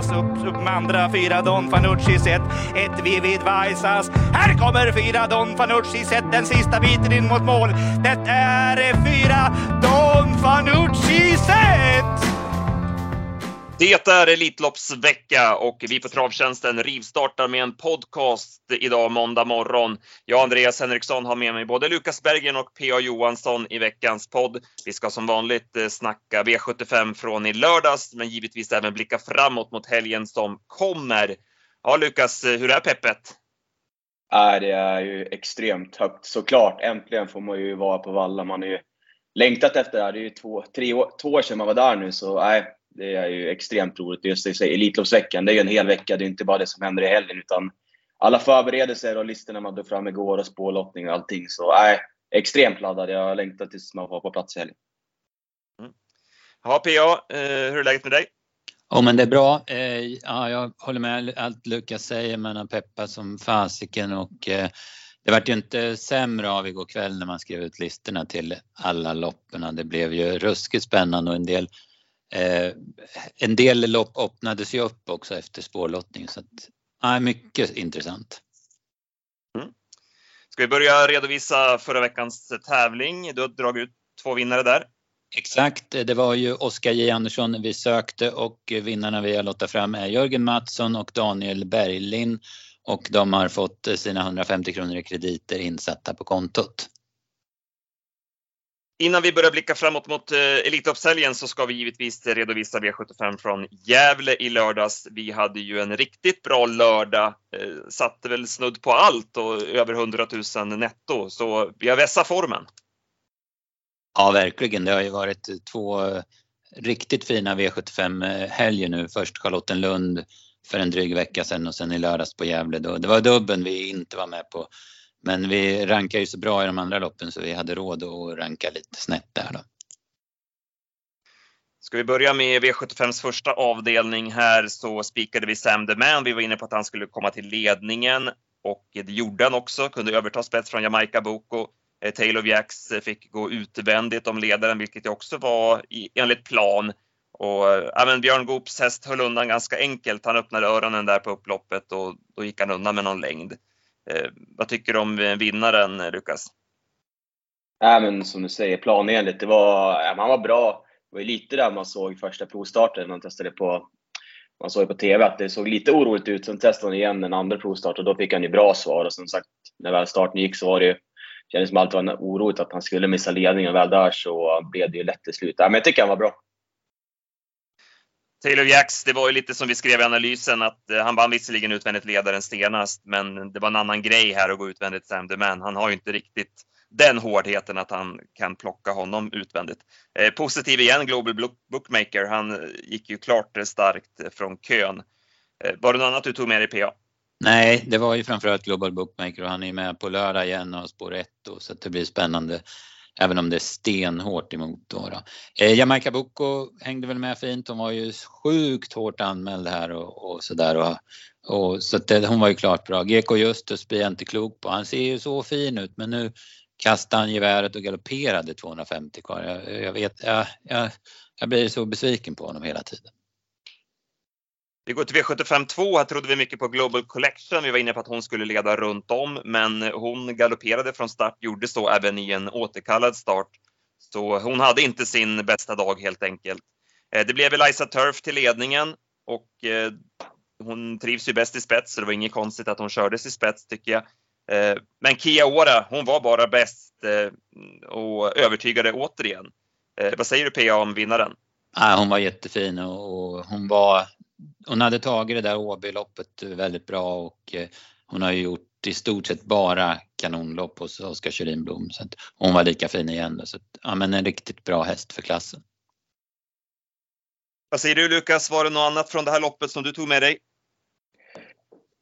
visas upp, upp med andra fyra Don Fanucci set. Ett Vivid Vaisas. Här kommer fyra Don Fanucci set. Den sista biten in mot mål. Det är fyra Don Fanucci set! Det är Elitloppsvecka och vi på Travtjänsten rivstartar med en podcast idag måndag morgon. Jag, Andreas Henriksson, har med mig både Lukas Bergen och P.A. Johansson i veckans podd. Vi ska som vanligt eh, snacka V75 från i lördags, men givetvis även blicka framåt mot helgen som kommer. Ja, Lukas, eh, hur är peppet? Äh, det är ju extremt högt såklart. Äntligen får man ju vara på Valla. Man har ju längtat efter det här. Det är ju två, tre år, två år sedan man var där nu, så nej, det är ju extremt roligt. Just det, Elitloppsveckan, det är ju en hel vecka. Det är inte bara det som händer i helgen, utan alla förberedelser och listorna man drog fram igår och spårlottning och allting. Så nej, extremt laddad. Jag längtar tills man var på plats i helgen. Mm. Ja, PA, eh, hur är läget med dig? Ja, men det är bra. Eh, ja, jag håller med allt Lukas säger, men har peppat som fasiken och eh, det vart ju inte sämre av igår kväll när man skrev ut listorna till alla loppen. Det blev ju ruskigt spännande och en del Eh, en del lopp öppnades ju upp också efter spårlottning så att, ja, mycket intressant. Mm. Ska vi börja redovisa förra veckans tävling? Du har dragit ut två vinnare där. Exakt, det var ju Oskar J Andersson vi sökte och vinnarna vi har lottat fram är Jörgen Mattsson och Daniel Berglind och de har fått sina 150 kronor i krediter insatta på kontot. Innan vi börjar blicka framåt mot eh, Elitloppshelgen så ska vi givetvis redovisa V75 från Gävle i lördags. Vi hade ju en riktigt bra lördag, eh, satte väl snudd på allt och över 100 000 netto, så vi har vässat formen. Ja, verkligen. Det har ju varit två eh, riktigt fina V75-helger eh, nu. Först Charlottenlund för en dryg vecka sedan och sen i lördags på Gävle. Då. Det var dubben vi inte var med på men vi rankar ju så bra i de andra loppen så vi hade råd att ranka lite snett där då. Ska vi börja med V75s första avdelning här så spikade vi Sam the Man. Vi var inne på att han skulle komma till ledningen och det gjorde han också. Kunde överta spets från Jamaica Boko. Eh, Taylor Jacks eh, fick gå utvändigt om ledaren, vilket också var enligt plan. Och eh, även Björn Goops häst höll undan ganska enkelt. Han öppnade öronen där på upploppet och då gick han undan med någon längd. Eh, vad tycker du om eh, vinnaren, eh, Lukas? Ja, men som du säger, planenligt. Det var, ja, man var bra. Det var lite där man såg första provstarten, man testade på man såg på TV att det såg lite oroligt ut. Sen testade han igen den andra provstarten och då fick han ju bra svar. Och som sagt, när väl starten gick så var det ju, kändes som allt var oroligt att han skulle missa ledningen. Väl där så blev det ju lätt till slut. Ja, men jag tycker han var bra. Taylor Jacks, det var ju lite som vi skrev i analysen att eh, han vann visserligen utvändigt ledaren senast, men det var en annan grej här att gå utvändigt Sam the Man. Han har ju inte riktigt den hårdheten att han kan plocka honom utvändigt. Eh, positiv igen, Global Bookmaker. Han eh, gick ju klart eh, starkt från kön. Eh, var det något annat du tog med dig PA? Nej, det var ju framförallt Global Bookmaker och han är med på lördag igen och spår 1 så det blir spännande Även om det är stenhårt emot då. då. Eh, Jamaica Boko hängde väl med fint. Hon var ju sjukt hårt anmäld här och, och sådär. Och, och, så det, hon var ju klart bra. GK Justus blir jag inte klok på. Han ser ju så fin ut men nu kastade han geväret och galopperade 250 kvar. Jag, jag vet, jag, jag, jag blir så besviken på honom hela tiden. Vi går till V75 2. Här trodde vi mycket på Global Collection. Vi var inne på att hon skulle leda runt om, men hon galopperade från start, gjorde så även i en återkallad start. Så hon hade inte sin bästa dag helt enkelt. Eh, det blev Eliza Turf till ledningen och eh, hon trivs ju bäst i spets, så det var inget konstigt att hon kördes i spets tycker jag. Eh, men Kia Ora, hon var bara bäst och övertygade återigen. Vad säger du PA om vinnaren? hon var jättefin och hon var hon hade tagit det där Åby-loppet väldigt bra och eh, hon har ju gjort i stort sett bara kanonlopp hos Oskar Kjellin Så att hon var lika fin igen. Så att, ja, men en riktigt bra häst för klassen. Vad säger du Lukas, var det något annat från det här loppet som du tog med dig?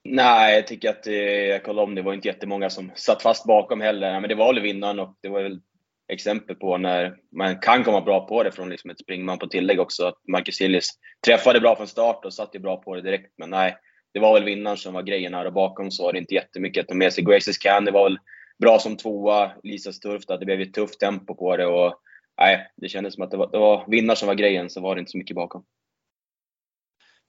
Nej, jag tycker att, eh, jag kollade om, det var inte jättemånga som satt fast bakom heller. Men det var väl vinnaren och det var väl exempel på när man kan komma bra på det från liksom ett springman på tillägg också. Att Marcus Hillis träffade bra från start och satt ju bra på det direkt. Men nej, det var väl vinnaren som var grejen här och bakom så var det inte jättemycket att ta med sig. Graces Candy var väl bra som tvåa. Lisa Sturf, det blev ett tufft tempo på det och nej, det kändes som att det var, det var vinnaren som var grejen, så var det inte så mycket bakom.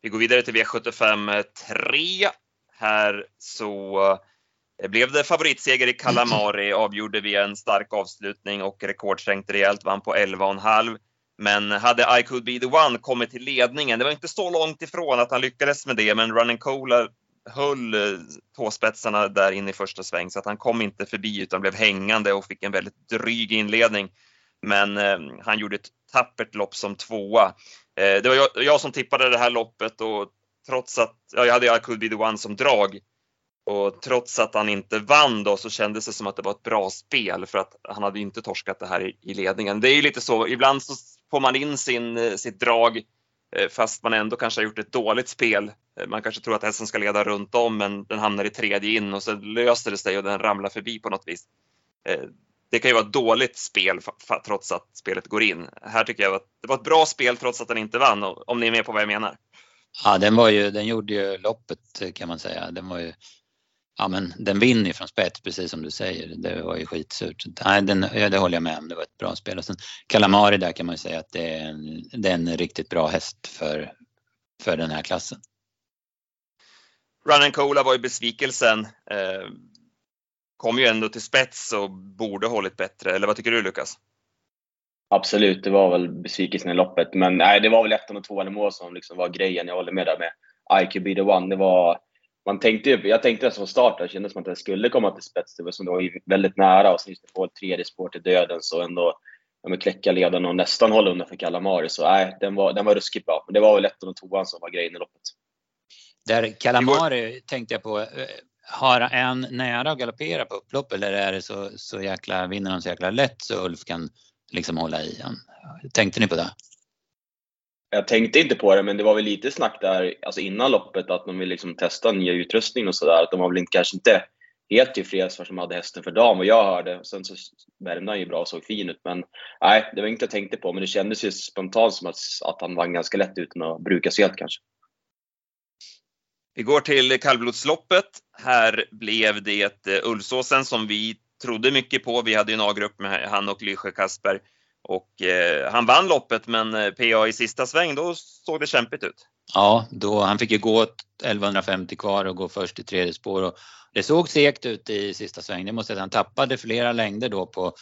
Vi går vidare till V75 3. Eh, här så eh, blev det favoritseger i Kalamari, avgjorde vi en stark avslutning och rekordsträngt rejält, vann på 11,5. Men hade I could be the one kommit till ledningen, det var inte så långt ifrån att han lyckades med det, men Running Cola höll eh, tåspetsarna där inne i första sväng så att han kom inte förbi utan blev hängande och fick en väldigt dryg inledning. Men eh, han gjorde ett tappert lopp som tvåa. Eh, det var jag, jag, som tippade det här loppet och trots att ja, jag hade I could be the one som drag och trots att han inte vann då så kändes det som att det var ett bra spel för att han hade inte torskat det här i, i ledningen. Det är ju lite så, ibland så får man in sin, eh, sitt drag eh, fast man ändå kanske har gjort ett dåligt spel. Eh, man kanske tror att hästen ska leda runt om men den hamnar i tredje in och så löser det sig och den ramlar förbi på något vis. Det kan ju vara ett dåligt spel trots att spelet går in. Här tycker jag att det var ett bra spel trots att den inte vann, om ni är med på vad jag menar. Ja, den, var ju, den gjorde ju loppet kan man säga. Den var ju ja men den vinner ju från spets precis som du säger. Det var ju skitsurt. Nej, den, ja, det håller jag med om. Det var ett bra spel. Och sen Kalamari där kan man ju säga att det är en, det är en riktigt bra häst för, för den här klassen. Run and Cola var ju besvikelsen. Eh, kom ju ändå till spets och borde hållit bättre. Eller vad tycker du Lukas? Absolut, det var väl besvikelsen i loppet. Men nej, det var väl ettan och tvåan i mål som liksom var grejen. Jag håller med där med I could be the one. Det var man tänkte, jag tänkte från start, det kändes som att det skulle komma till spets. Det var som det var väldigt nära och sen just få ett tredje spår till döden så ändå ja, kläcka ledarna och nästan hålla undan för Kalamari. Så nej, den var, den var ruskigt bra. Men det var väl ettan och tvåan som var grejen i loppet. Där Kalamari tänkte jag på, eh, har en nära att galoppera på upplopp eller är det så, så jäkla, vinner han så jäkla lätt så Ulf kan liksom hålla i han? Tänkte ni på det? Jag tänkte inte på det, men det var väl lite snack där alltså innan loppet att de vill liksom testa nya utrustning och sådär. de var väl inte, kanske inte helt tillfreds för de hade hästen för dagen vad jag hörde. Sen så värmde han ju bra och såg fin ut. Men nej, det var inget jag tänkte på. Men det kändes ju spontant som att, att han vann ganska lätt utan att brukas helt kanske. Vi går till kallblodsloppet. Här blev det eh, Ulvsåsen som vi trodde mycket på. Vi hade ju en A-grupp med han och Lysjö Kasper. Och eh, han vann loppet men eh, PA i sista sväng, då såg det kämpigt ut. Ja, då, han fick ju gå 1150 kvar och gå först i tredje spår. Och det såg segt ut i sista sväng. Det måste jag säga. Han tappade flera längder då på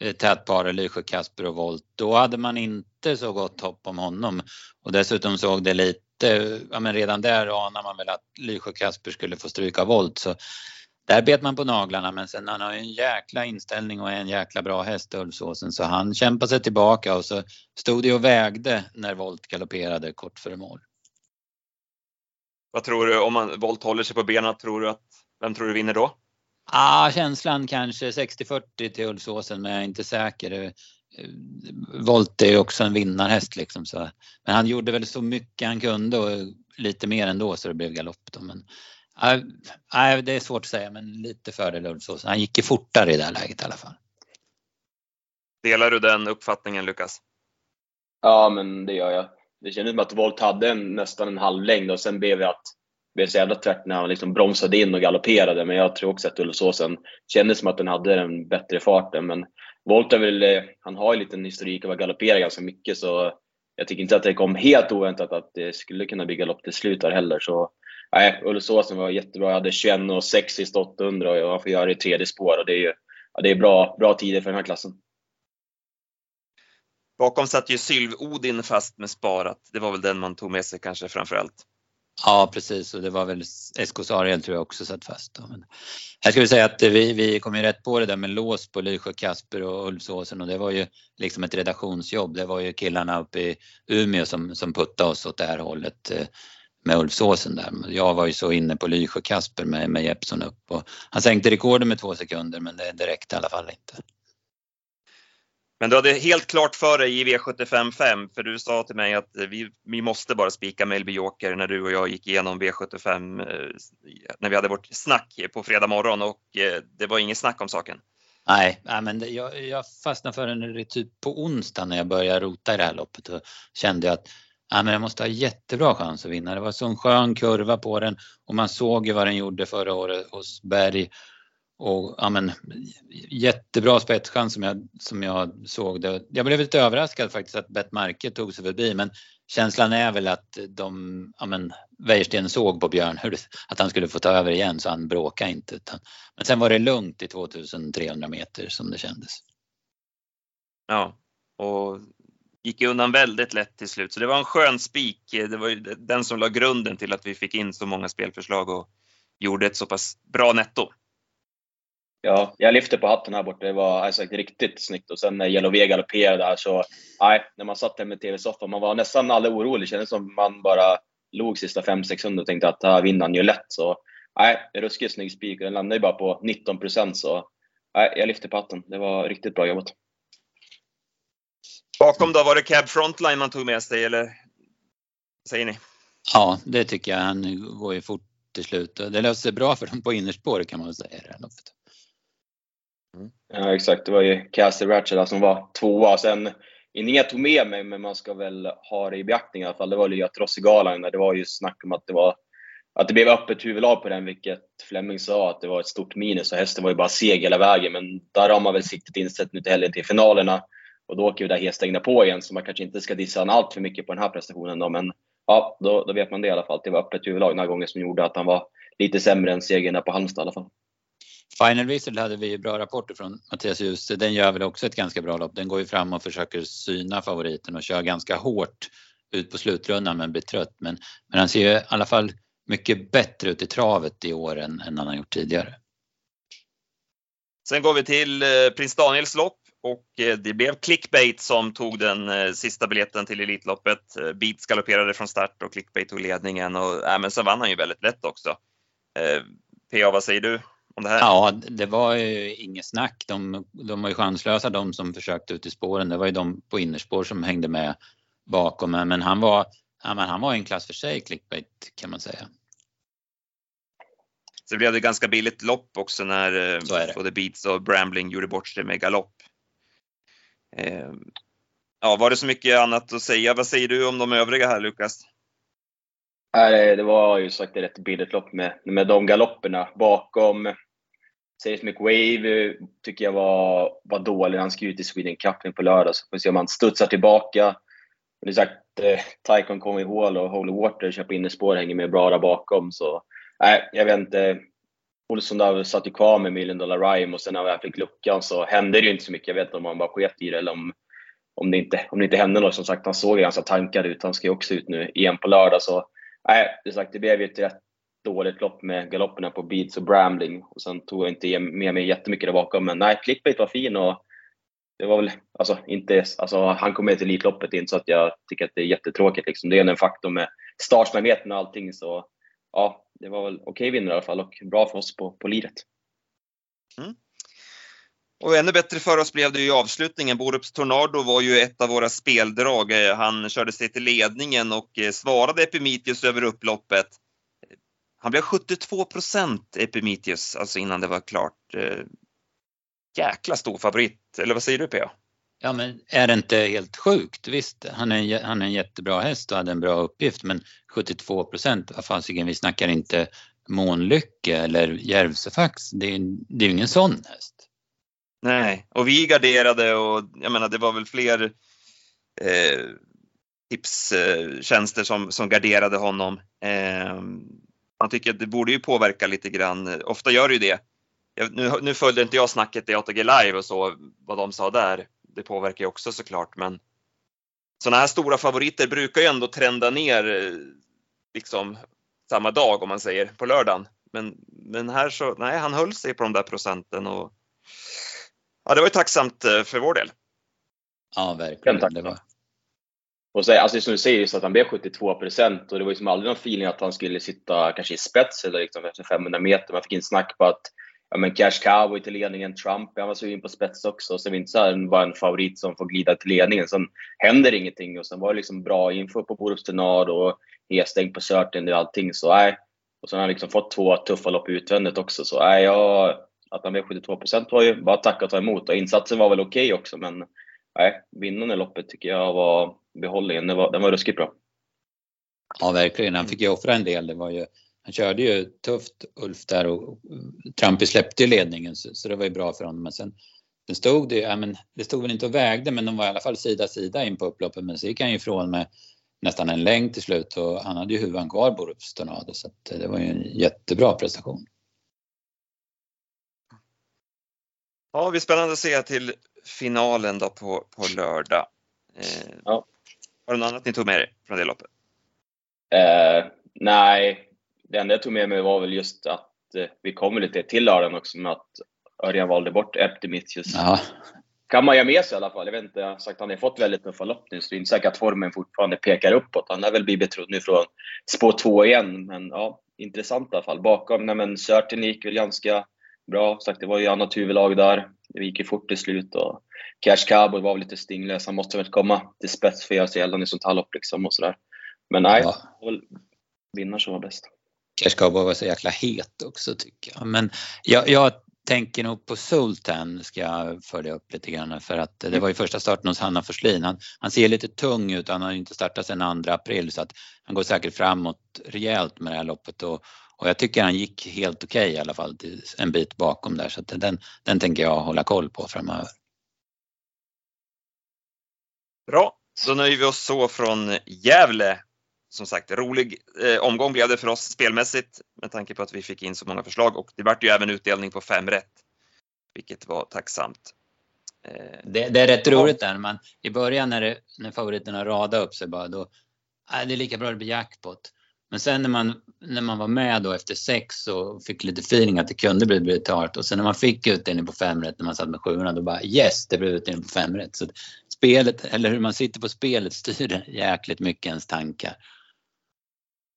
eh, tätparet Lysjö, Kasper och Volt. Då hade man inte så gott hopp om honom. Och dessutom såg det lite, ja men redan där anar man väl att Lysjö Kasper skulle få stryka Volt. Så där bet man på naglarna men sen han har ju en jäkla inställning och en jäkla bra häst Ulfsåsen så han kämpade sig tillbaka och så stod det och vägde när Volt galopperade kort före mål. Vad tror du om man, Volt håller sig på benen, tror du att, vem tror du vinner då? Ah, känslan kanske 60-40 till Ulfsåsen men jag är inte säker. Eh, Volt är ju också en vinnarhäst liksom så. Men han gjorde väl så mycket han kunde och lite mer ändå så det blev galopp då. Men Nej, det är svårt att säga men lite fördel Ulfsås. Han gick ju fortare i det här läget i alla fall. Delar du den uppfattningen Lukas? Ja, men det gör jag. Det kändes som att Volt hade en, nästan en halv längd och sen blev det att blev så jävla tvärt när han liksom bromsade in och galopperade. Men jag tror också att Ulfsåsen kändes som att den hade den bättre farten. Men Volt är väl, eh, han har ju lite en historik av att galoppera ganska mycket så jag tycker inte att det kom helt oväntat att det skulle kunna bli galopp till slut där heller. Så nej, Ulriksåsen var jättebra. Jag hade 21 och 6 sista 800 och jag får göra det i tredje spår. Och det är, ju, ja, det är bra, bra tider för den här klassen. Bakom satt ju Sylv-Odin fast med sparat. Det var väl den man tog med sig kanske framför allt. Ja precis och det var väl SK Sariel tror jag också satt fast. Men här ska vi säga att vi, vi kom ju rätt på det där med lås på Lysjö, Kasper och Ulfsåsen och det var ju liksom ett redaktionsjobb. Det var ju killarna uppe i Umeå som, som puttade oss åt det här hållet med Ulfsåsen där. Jag var ju så inne på Lysjö Kasper med, med Jeppsson upp och han sänkte rekorden med två sekunder men det, det räckte i alla fall inte. Men du hade helt klart för dig i V75 5 för du sa till mig att vi, vi måste bara spika Melby Joker när du och jag gick igenom V75 eh, när vi hade vårt snack på fredag morgon och eh, det var inget snack om saken. Nej, men det, jag, jag fastnade för den typ på onsdag när jag började rota i det här loppet och kände att ja, men jag måste ha jättebra chans att vinna. Det var så en skön kurva på den och man såg ju vad den gjorde förra året hos Berg. Och ja, men, jättebra spetschans som jag, som jag såg det. Jag blev lite överraskad faktiskt att Bet Marke tog sig förbi men känslan är väl att de, ja men Wäjersten såg på Björn hur, att han skulle få ta över igen så han bråkade inte. Utan, men sen var det lugnt i 2300 meter som det kändes. Ja, och gick undan väldigt lätt till slut. Så det var en skön spik. Det var ju den som la grunden till att vi fick in så många spelförslag och gjorde ett så pass bra netto. Ja, jag lyfter på hatten här borta. Det var alltså, riktigt snyggt. Och sen när Jelovega galopperade där så, nej, när man satt där med TV-soffan, man var nästan aldrig orolig. Det kändes som man bara log sista 5-600 och tänkte att det här vinner han ju lätt. Så nej, ruskigt snygg spik. Den landade ju bara på 19 procent så nej, jag lyfter på hatten. Det var riktigt bra jobbat. Bakom då, var det Cab Frontline man tog med sig eller? Säger ni? Ja, det tycker jag. Han går ju fort till slut. Det löste sig bra för dem på innerspåret kan man väl säga. Mm. Ja exakt, det var ju Cassie Ratchet som var tvåa. Sen, inget tog med mig, men man ska väl ha det i beaktning i alla fall. Det var ju Trossegalan där det var ju snack om att det var att det blev öppet huvudlag på den, vilket Flemming sa att det var ett stort minus och hästen var ju bara seg hela vägen. Men där har man väl siktet inställt nu till helgen till finalerna och då åker ju det helstängda på igen, så man kanske inte ska dissa honom allt för mycket på den här prestationen då, men ja, då, då vet man det i alla fall. Det var öppet huvudlag den här gången som gjorde att han var lite sämre än segern där på Halmstad i alla fall. Final Whistle hade vi bra rapporter från Mattias Djuse. Den gör väl också ett ganska bra lopp. Den går ju fram och försöker syna favoriten och kör ganska hårt ut på slutrundan men blir trött. Men, men han ser ju i alla fall mycket bättre ut i travet i år än, än han har gjort tidigare. Sen går vi till eh, Prins Daniels lopp och eh, det blev Clickbait som tog den eh, sista biljetten till Elitloppet. Beats galopperade från start och Clickbait tog ledningen och äh, men sen vann han ju väldigt lätt också. Eh, PA, vad säger du om det här? Ja, det var ju inget snack. De, de var ju chanslösa de som försökte ut i spåren. Det var ju de på innerspår som hängde med bakom. Men han var, ja, men han var en klass för sig, Clickbait kan man säga. Så blev det ganska billigt lopp också när eh, både Beats och Brambling gjorde bort sig med galopp. Ehm, ja, var det så mycket annat att säga? Vad säger du om de övriga här Lukas? det var ju sagt ett rätt billigt lopp med, med de galopperna bakom. Seismic Wave eh, tycker jag var, var dålig. Han ska ut i Sweden Cup på lördag, så får vi se om han studsar tillbaka. Det är sagt, eh, Taikon i hål och Holy Water kör på innerspår, hänger med bra där bakom. Så nej, jag vet inte. Olsson liksom där satt ju kvar med Million Dollar Rhyme och sen när jag fick luckan så hände det ju inte så mycket. Jag vet inte om han bara sket i det eller om, om, det inte, om det inte hände något. Som sagt, han såg ganska tankad ut. Han ska ju också ut nu igen på lördag. Så nej, det, sagt, det blev ju ett rätt dåligt lopp med galopperna på Beats och Brambling. Och sen tog jag inte med mig jättemycket där bakom. Men nej, Clickbait var fin och det var väl, alltså inte, alltså han kom med till Elitloppet, inte så att jag tycker att det är jättetråkigt liksom. Det är en faktor med startsnabbheten och allting så ja, det var väl okej okay vinnare i alla fall och bra för oss på, på liret. Mm. Och ännu bättre för oss blev det ju i avslutningen. Borups Tornado var ju ett av våra speldrag. Han körde sig till ledningen och eh, svarade Epimitius över upploppet. Han blev 72 procent Epimitius, alltså innan det var klart. Eh, jäkla stor favorit, eller vad säger du P.A.? Ja men är det inte helt sjukt? Visst, han är, en, han är en jättebra häst och hade en bra uppgift men 72 procent, vad fasiken, vi snackar inte Månlycke eller Järvsefax. Det är, det är ju ingen sån häst. Nej, och vi garderade och jag menar det var väl fler eh, tipstjänster som, som garderade honom. Eh, man tycker att det borde ju påverka lite grann. Ofta gör det ju det. Jag, nu, nu följde inte jag snacket i ATG Live och så, vad de sa där det påverkar ju också såklart. Men sådana här stora favoriter brukar ju ändå trenda ner eh, liksom samma dag om man säger på lördagen. Men, men här så, nej, han höll sig på de där procenten och ja, det var ju tacksamt eh, för vår del. Ja, verkligen. Det var... Och så, alltså, som du säger, så att han blev 72 procent och det var ju som aldrig någon feeling att han skulle sitta kanske i spets eller liksom efter 500 meter. Man fick in snack på att ja, men Cash ju till ledningen, Trump, han var sugen på spets också. Så det var inte så här bara en favorit som får glida till ledningen. Sen händer ingenting och sen var det liksom bra info på Borups Tenard och helstängt på Certain och allting. Så nej. Och sen har han liksom fått två tuffa lopp utvändigt också. Så nej, ja, att han blev 72 % var ju bara tacka och ta emot. Och insatsen var väl okej okay också, men nej, vinnande loppet tycker jag var behållningen. Den var, den var ruskigt bra. Ja, verkligen. Han fick ju offra en del. Det var ju han körde ju tufft Ulf där och Trampi släppte ju ledningen så, så, det var ju bra för honom. Men sen, sen stod det, ja, men det stod väl inte och vägde men de var i alla fall sida sida in på upploppet men så gick han ju ifrån med nästan en längd till slut och han hade ju huvan kvar Borups Tornado så att det var ju en jättebra prestation. Ja, det blir spännande att se till finalen då på, på lördag. Eh, Ja. Har du något annat ni tog med er från det loppet? Eh, nej, det enda jag tog med mig var väl just att eh, vi kommer lite till lördagen också med att Örjan valde bort Eptimitius. Ja, Kan man göra med sig i alla fall. Jag vet inte, jag har sagt att han har fått väldigt tuffa lopp nu, så det är inte säkert att formen fortfarande pekar uppåt. Han har väl blivit betrodd nu från spår två igen, men ja, intressant i alla fall. Bakom, nej men Sörten gick väl ganska bra. Sagt, det var ju annat huvudlag där. Det gick ju fort till slut och Cash Cowboy var väl lite stinglös. Han måste väl komma till spets för att göra sig gällande i sånt här lopp liksom och sådär. Men nej, ja. vinnaren som var bäst kanske ska vara så jäkla het också tycker jag. Men jag, jag tänker nog på Sultan ska jag följa upp lite grann för att det var ju första starten hos Hanna Forslin. Han, han ser lite tung ut, han har ju inte startat sedan 2 april så att han går säkert framåt rejält med det här loppet och, och jag tycker han gick helt okej i alla fall en bit bakom där så att den, den tänker jag hålla koll på framöver. Bra, då nöjer vi oss så från Gävle. Som sagt, rolig eh, omgång blev det för oss spelmässigt med tanke på att vi fick in så många förslag och det vart ju även utdelning på fem rätt. Vilket var tacksamt. Eh, Det, det är rätt roligt där, man, i början när, det, när favoriterna radade upp sig bara då, äh, det är lika bra det blir jackpot. Men sen när man, när man var med då efter sex och fick lite feeling att det kunde bli brutalt och sen när man fick utdelning på fem rätt när man satt med sjuorna då bara yes, det blev utdelning på fem rätt. Så spelet, eller hur man sitter på spelet styr jäkligt mycket ens tankar.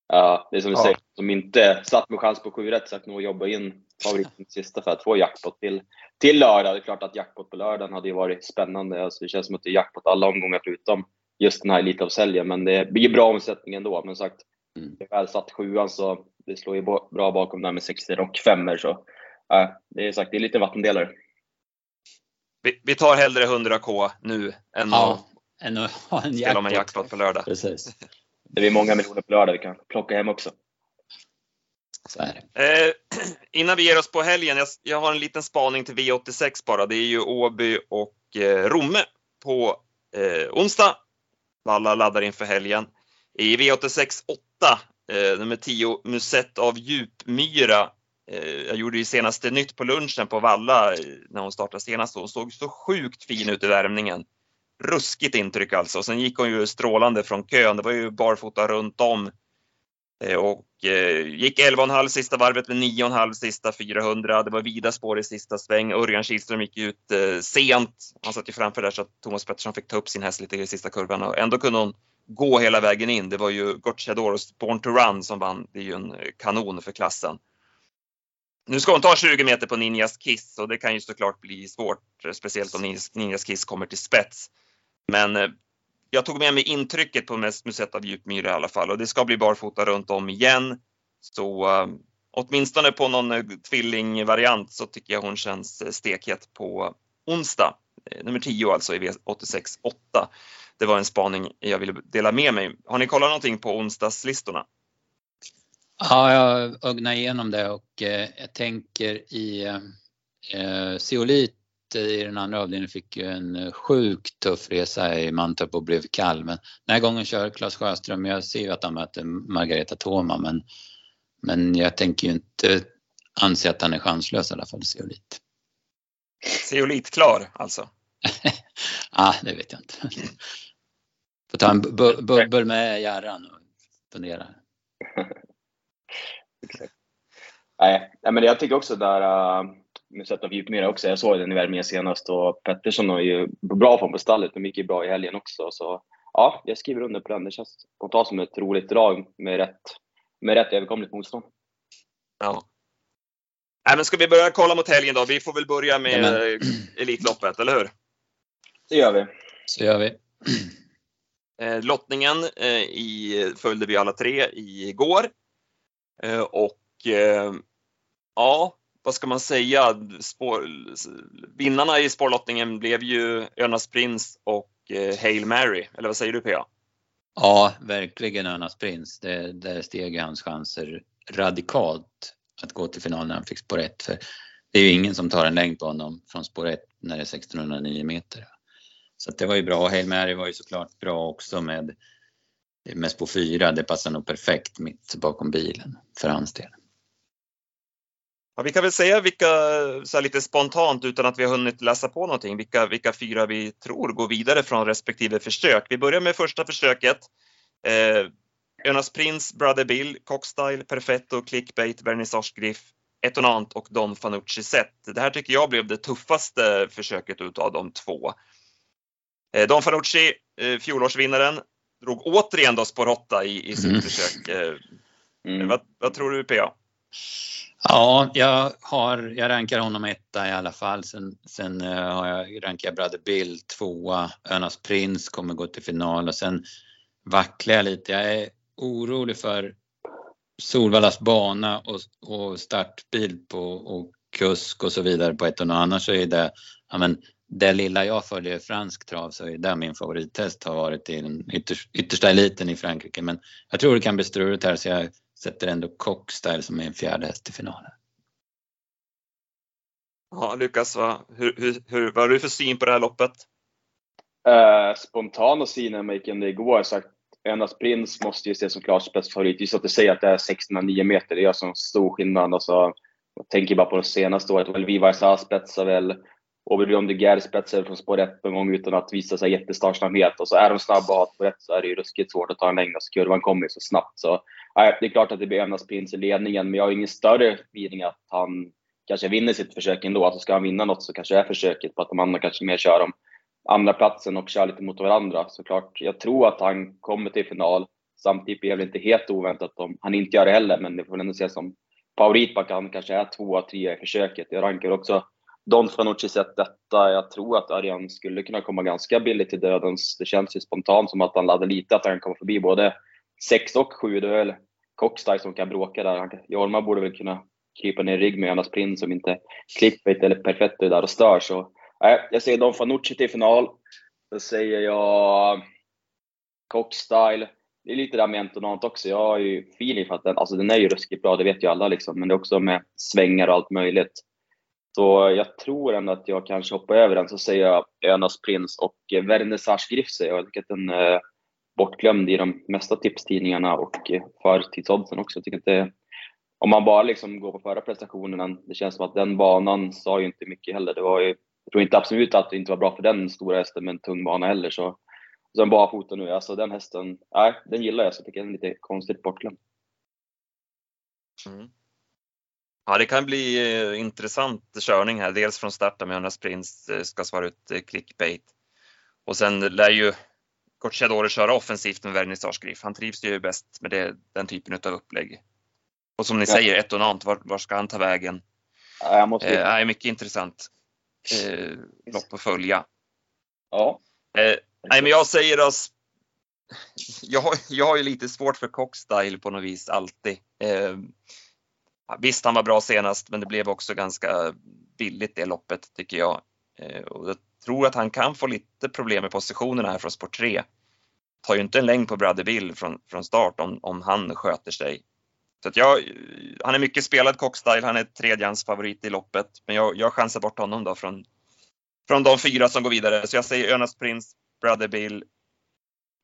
Ja, det är som du Ja. säger, som inte satt med chans på 7 rätt, sagt nog jobba in favoriten sista för att få jackpot till, till lördag. Det är klart att jackpot på lördagen hade ju varit spännande. Alltså, det känns som att det är jackpot alla omgångar förutom just den här Elitloppshelgen. Men det blir bra omsättning ändå. Men sagt, Mm. det är väl satt sjuan så det slår ju bra bakom där med 60 och femmer så äh, det är sagt, det är lite vattendelare. vi, vi tar hellre 100k nu än Ja, än att ha en att spela om en jackpot. jackpot på lördag. Precis, Det blir många miljoner på lördag vi kan plocka hem också. så är det. Eh, innan vi ger oss på helgen, jag, jag har en liten spaning till V86 bara. Det är ju Åby och eh, Romme på eh, onsdag. Alla laddar inför helgen. I V86 8, eh, nummer 10, Musett av Djupmyra. Eh, jag gjorde ju senaste nytt på lunchen på Valla eh, när hon startade senast. Hon såg så sjukt fin ut i värmningen. Ruskigt intryck alltså. Sen gick hon ju strålande från kön. Det var ju barfota runt om. Eh, och eh, gick 11,5 sista varvet med 9,5 sista 400. Det var vida spår i sista sväng. Örjan Kihlström gick ut eh, sent. Han satt ju framför där så att Thomas Pettersson fick ta upp sin häst lite i sista kurvan och ändå kunde hon gå hela vägen in. Det var ju Gocciadoros Born to Run som vann. Det är ju en eh, kanon för klassen. Nu ska hon ta 20 meter på Ninjas Kiss och det kan ju såklart bli svårt, eh, speciellt om Ninjas, Ninjas Kiss kommer till spets. Men eh, jag tog med mig intrycket på mest museet av Djupmyra i alla fall och det ska bli barfota runt om igen. Så eh, åtminstone på någon eh, tvillingvariant så tycker jag hon känns stekhet på onsdag. Nummer 10 alltså i V86 8. Det var en spaning jag ville dela med mig. Har ni kollat någonting på onsdagslistorna? Ja, jag ögnar igenom det och eh, jag tänker i eh, Zeolit i den andra avdelningen fick ju en eh, sjukt tuff resa i Mantorp och blev kall. Men den här gången kör Claes Sjöström. Jag ser ju att han möter Margareta Thoma men, men jag tänker ju inte anse att han är chanslös i alla fall, Zeolit. Zeolit klar alltså. ah, det vet jag inte. Får ta en bu- bubbel med Jarran och fundera. Nej, nej, men jag tycker också där uh, med sätt av Djupmyra också. Jag såg den i värmningen senast och Pettersson har ju bra form på stallet. De gick ju bra i helgen också. Så ja, jag skriver under på den. Det känns spontant som ett roligt drag med rätt, med rätt överkomligt motstånd. Ja. Nej, men ska vi börja kolla mot helgen då? Vi får väl börja med Jajamän. eh, Elitloppet, eller hur? Det gör vi. Så gör vi. Eh, lottningen eh, i, följde vi alla tre igår. Eh, och ja, vad ska man säga? Spår, vinnarna i spårlottningen blev ju Önas Prins och eh, Hail Mary. Eller vad säger du Pia? Ja, verkligen Önas prins. Det, där steg hans chanser radikalt att gå till final när han fick spår 1. För det är ju ingen som tar en längd på honom från spår 1 när det är 1609 meter. Så att det var ju bra. Hail Mary var ju såklart bra också med med spår 4. det passar nog perfekt mitt bakom bilen för hans del. Ja, vi kan väl säga vilka, så lite spontant utan att vi har hunnit läsa på någonting, vilka, vilka fyra vi tror går vidare från respektive försök. Vi börjar med första försöket. Eh, Jonas Prince, Brother Bill, Cockstyle, Perfetto, Clickbait, Vernissage Griff, Etonant och Don Fanucci Set. Det här tycker jag blev det tuffaste försöket utav de två. Eh, Don Fanucci, eh, fjolårsvinnaren, drog återigen då spår 8 i, i sitt mm. försök. Eh, mm. Vad, vad, tror du PA? Ja, jag, har, jag rankar honom etta i alla fall. Sen, sen uh, har jag, rankar jag Brother Bill tvåa. Önas Prins kommer gå till final och sen vacklar jag lite. Jag är orolig för Solvallas bana och, och startbil på, och kusk och så vidare på ett och annat. så är det, ja men det lilla jag följer fransk trav så är det min favorittest har varit i den ytter, yttersta eliten i Frankrike. Men jag tror det kan bli struligt här så jag sätter ändå Cockstyle som är en fjärde häst i finalen. Ja, Lukas, vad, hur, hur, hur, vad har du för syn på det här loppet? Uh, spontana synen med gick det igår sagt Önas Prins måste ju ses som klart spetsfavorit. Just att du säger att det är 609 meter, det gör så stor skillnad. Alltså, jag tänker bara på det senaste året. Väl Vivar Sa spetsar väl, Aubryon de Guerre spetsar från spår 1 en gång utan att visa sig jättestartsnabbhet. Och så är de snabba och har spår 1 så är det ju ruskigt svårt att ta en längd. Så kurvan kommer ju så snabbt. Så nej, det är klart att det blir Önas Prins i ledningen, men jag har ingen större feeling att han kanske vinner sitt försök ändå. Alltså ska han vinna något så kanske det är försöket på att de andra kanske mer kör om andra platsen och kör lite mot varandra såklart. Jag tror att han kommer till final. Samtidigt blir det inte helt oväntat om han inte gör det heller, men det får väl ändå ses som favorit på att han kanske är tvåa, trea i försöket. Jag rankar också Don Fanucci sett detta. Jag tror att Örjan skulle kunna komma ganska billigt till dödens. Det känns ju spontant som att han laddar lite att han kommer förbi både 6 och 7. Det är väl som kan bråka där. Jorma borde väl kunna krypa ner i rygg med Jonas Prins som inte klipper eller perfekt där och stör. Så Nej, jag säger Don Fanucci till final. Då säger jag Cockstyle. Det är lite där med Entonant också. Jag har ju feeling för att den, alltså den är ju ruskigt bra, det vet ju alla liksom. Men det är också med svängar och allt möjligt. Så jag tror ändå att jag kanske hoppar över den. Så säger jag Önas Prins och Vernissage Griff jag. Tycker att den är bortglömd i de mesta tipstidningarna och förtidsoddsen också. Jag tycker att det, om man bara liksom går på förra prestationen, det känns som att den banan sa ju inte mycket heller. Det var ju jag tror inte absolut att det inte var bra för den stora hästen med en tung bana heller. Så, sen barfota nu, alltså den hästen, nej, den gillar jag så jag tycker den är lite konstigt bortglömd. Mm. Ja, det kan bli eh, intressant körning här. Dels från starten med Jonas Prins eh, ska svara ut eh, clickbait. Och sen lär ju Corchadore köra offensivt med Vernissage Griff. Han trivs ju bäst med det, den typen av upplägg. Och som ni ja. säger, Etonant, var, var ska han ta vägen? Ja, jag måste... eh, mycket intressant eh, lopp att följa. Ja. Eh, nej, men jag säger oss. Jag, har, jag har ju lite svårt för Cockstyle på något vis alltid. Eh, visst, han var bra senast, men det blev också ganska billigt det loppet tycker jag. Eh, och jag tror att han kan få lite problem med positionerna här från sport 3. Tar ju inte en längd på Brother Bill från, från start om, om han sköter sig. Så att jag, han är mycket spelad Cockstyle, han är tredjans favorit i loppet. Men jag, jag chansar bort honom då från, från de fyra som går vidare. Så jag säger Önas Prince, Brother Bill,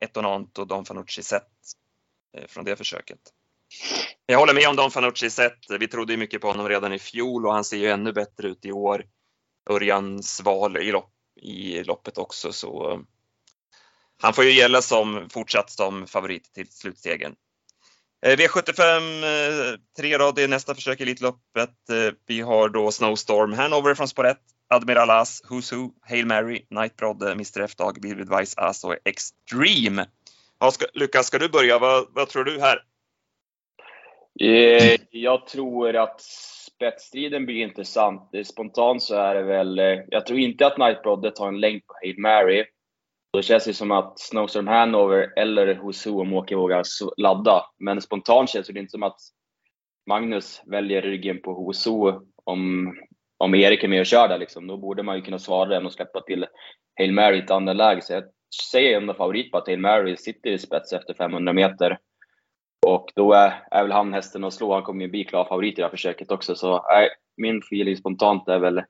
Etonant och Don Fanucci Zet eh, från det försöket. Jag håller med om Don Fanucci Set. Vi trodde ju mycket på honom redan i fjol och han ser ju ännu bättre ut i år. Örjan Sval i, lopp, i loppet också så eh, han får ju gälla som fortsatt som favorit till slutstegen. Eh, V75 eh, tre rad är nästa försök i Elitloppet. Eh, vi har då Snowstorm, Hanover från spår 1, Admiral As, Who's Who, Hail Mary, Nightbrod, eh, Mr F-Dag, Vivid Advice As och Extreme. Ja, ska, Lukas, ska du börja? Vad, vad tror du här? Jag tror att spetsstriden blir intressant. Spontant så är det väl, jag tror inte att Nightbrod tar en längd på Hail Mary. Då känns det som att Snowstorm Hanover eller Husu om Åke vågar ladda. Men spontant känns det inte som att Magnus väljer ryggen på Husu om, om Erik är med och kör där. Liksom. Då borde man ju kunna svara den och släppa till Hail Mary i ett andra läge. Så jag säger ändå favorit på att Hail Mary sitter i spets efter 500 meter. Och då är, är väl han hästen att slå. Han kommer ju bli klar favorit i det här försöket också. Så äh, min feeling spontant är väl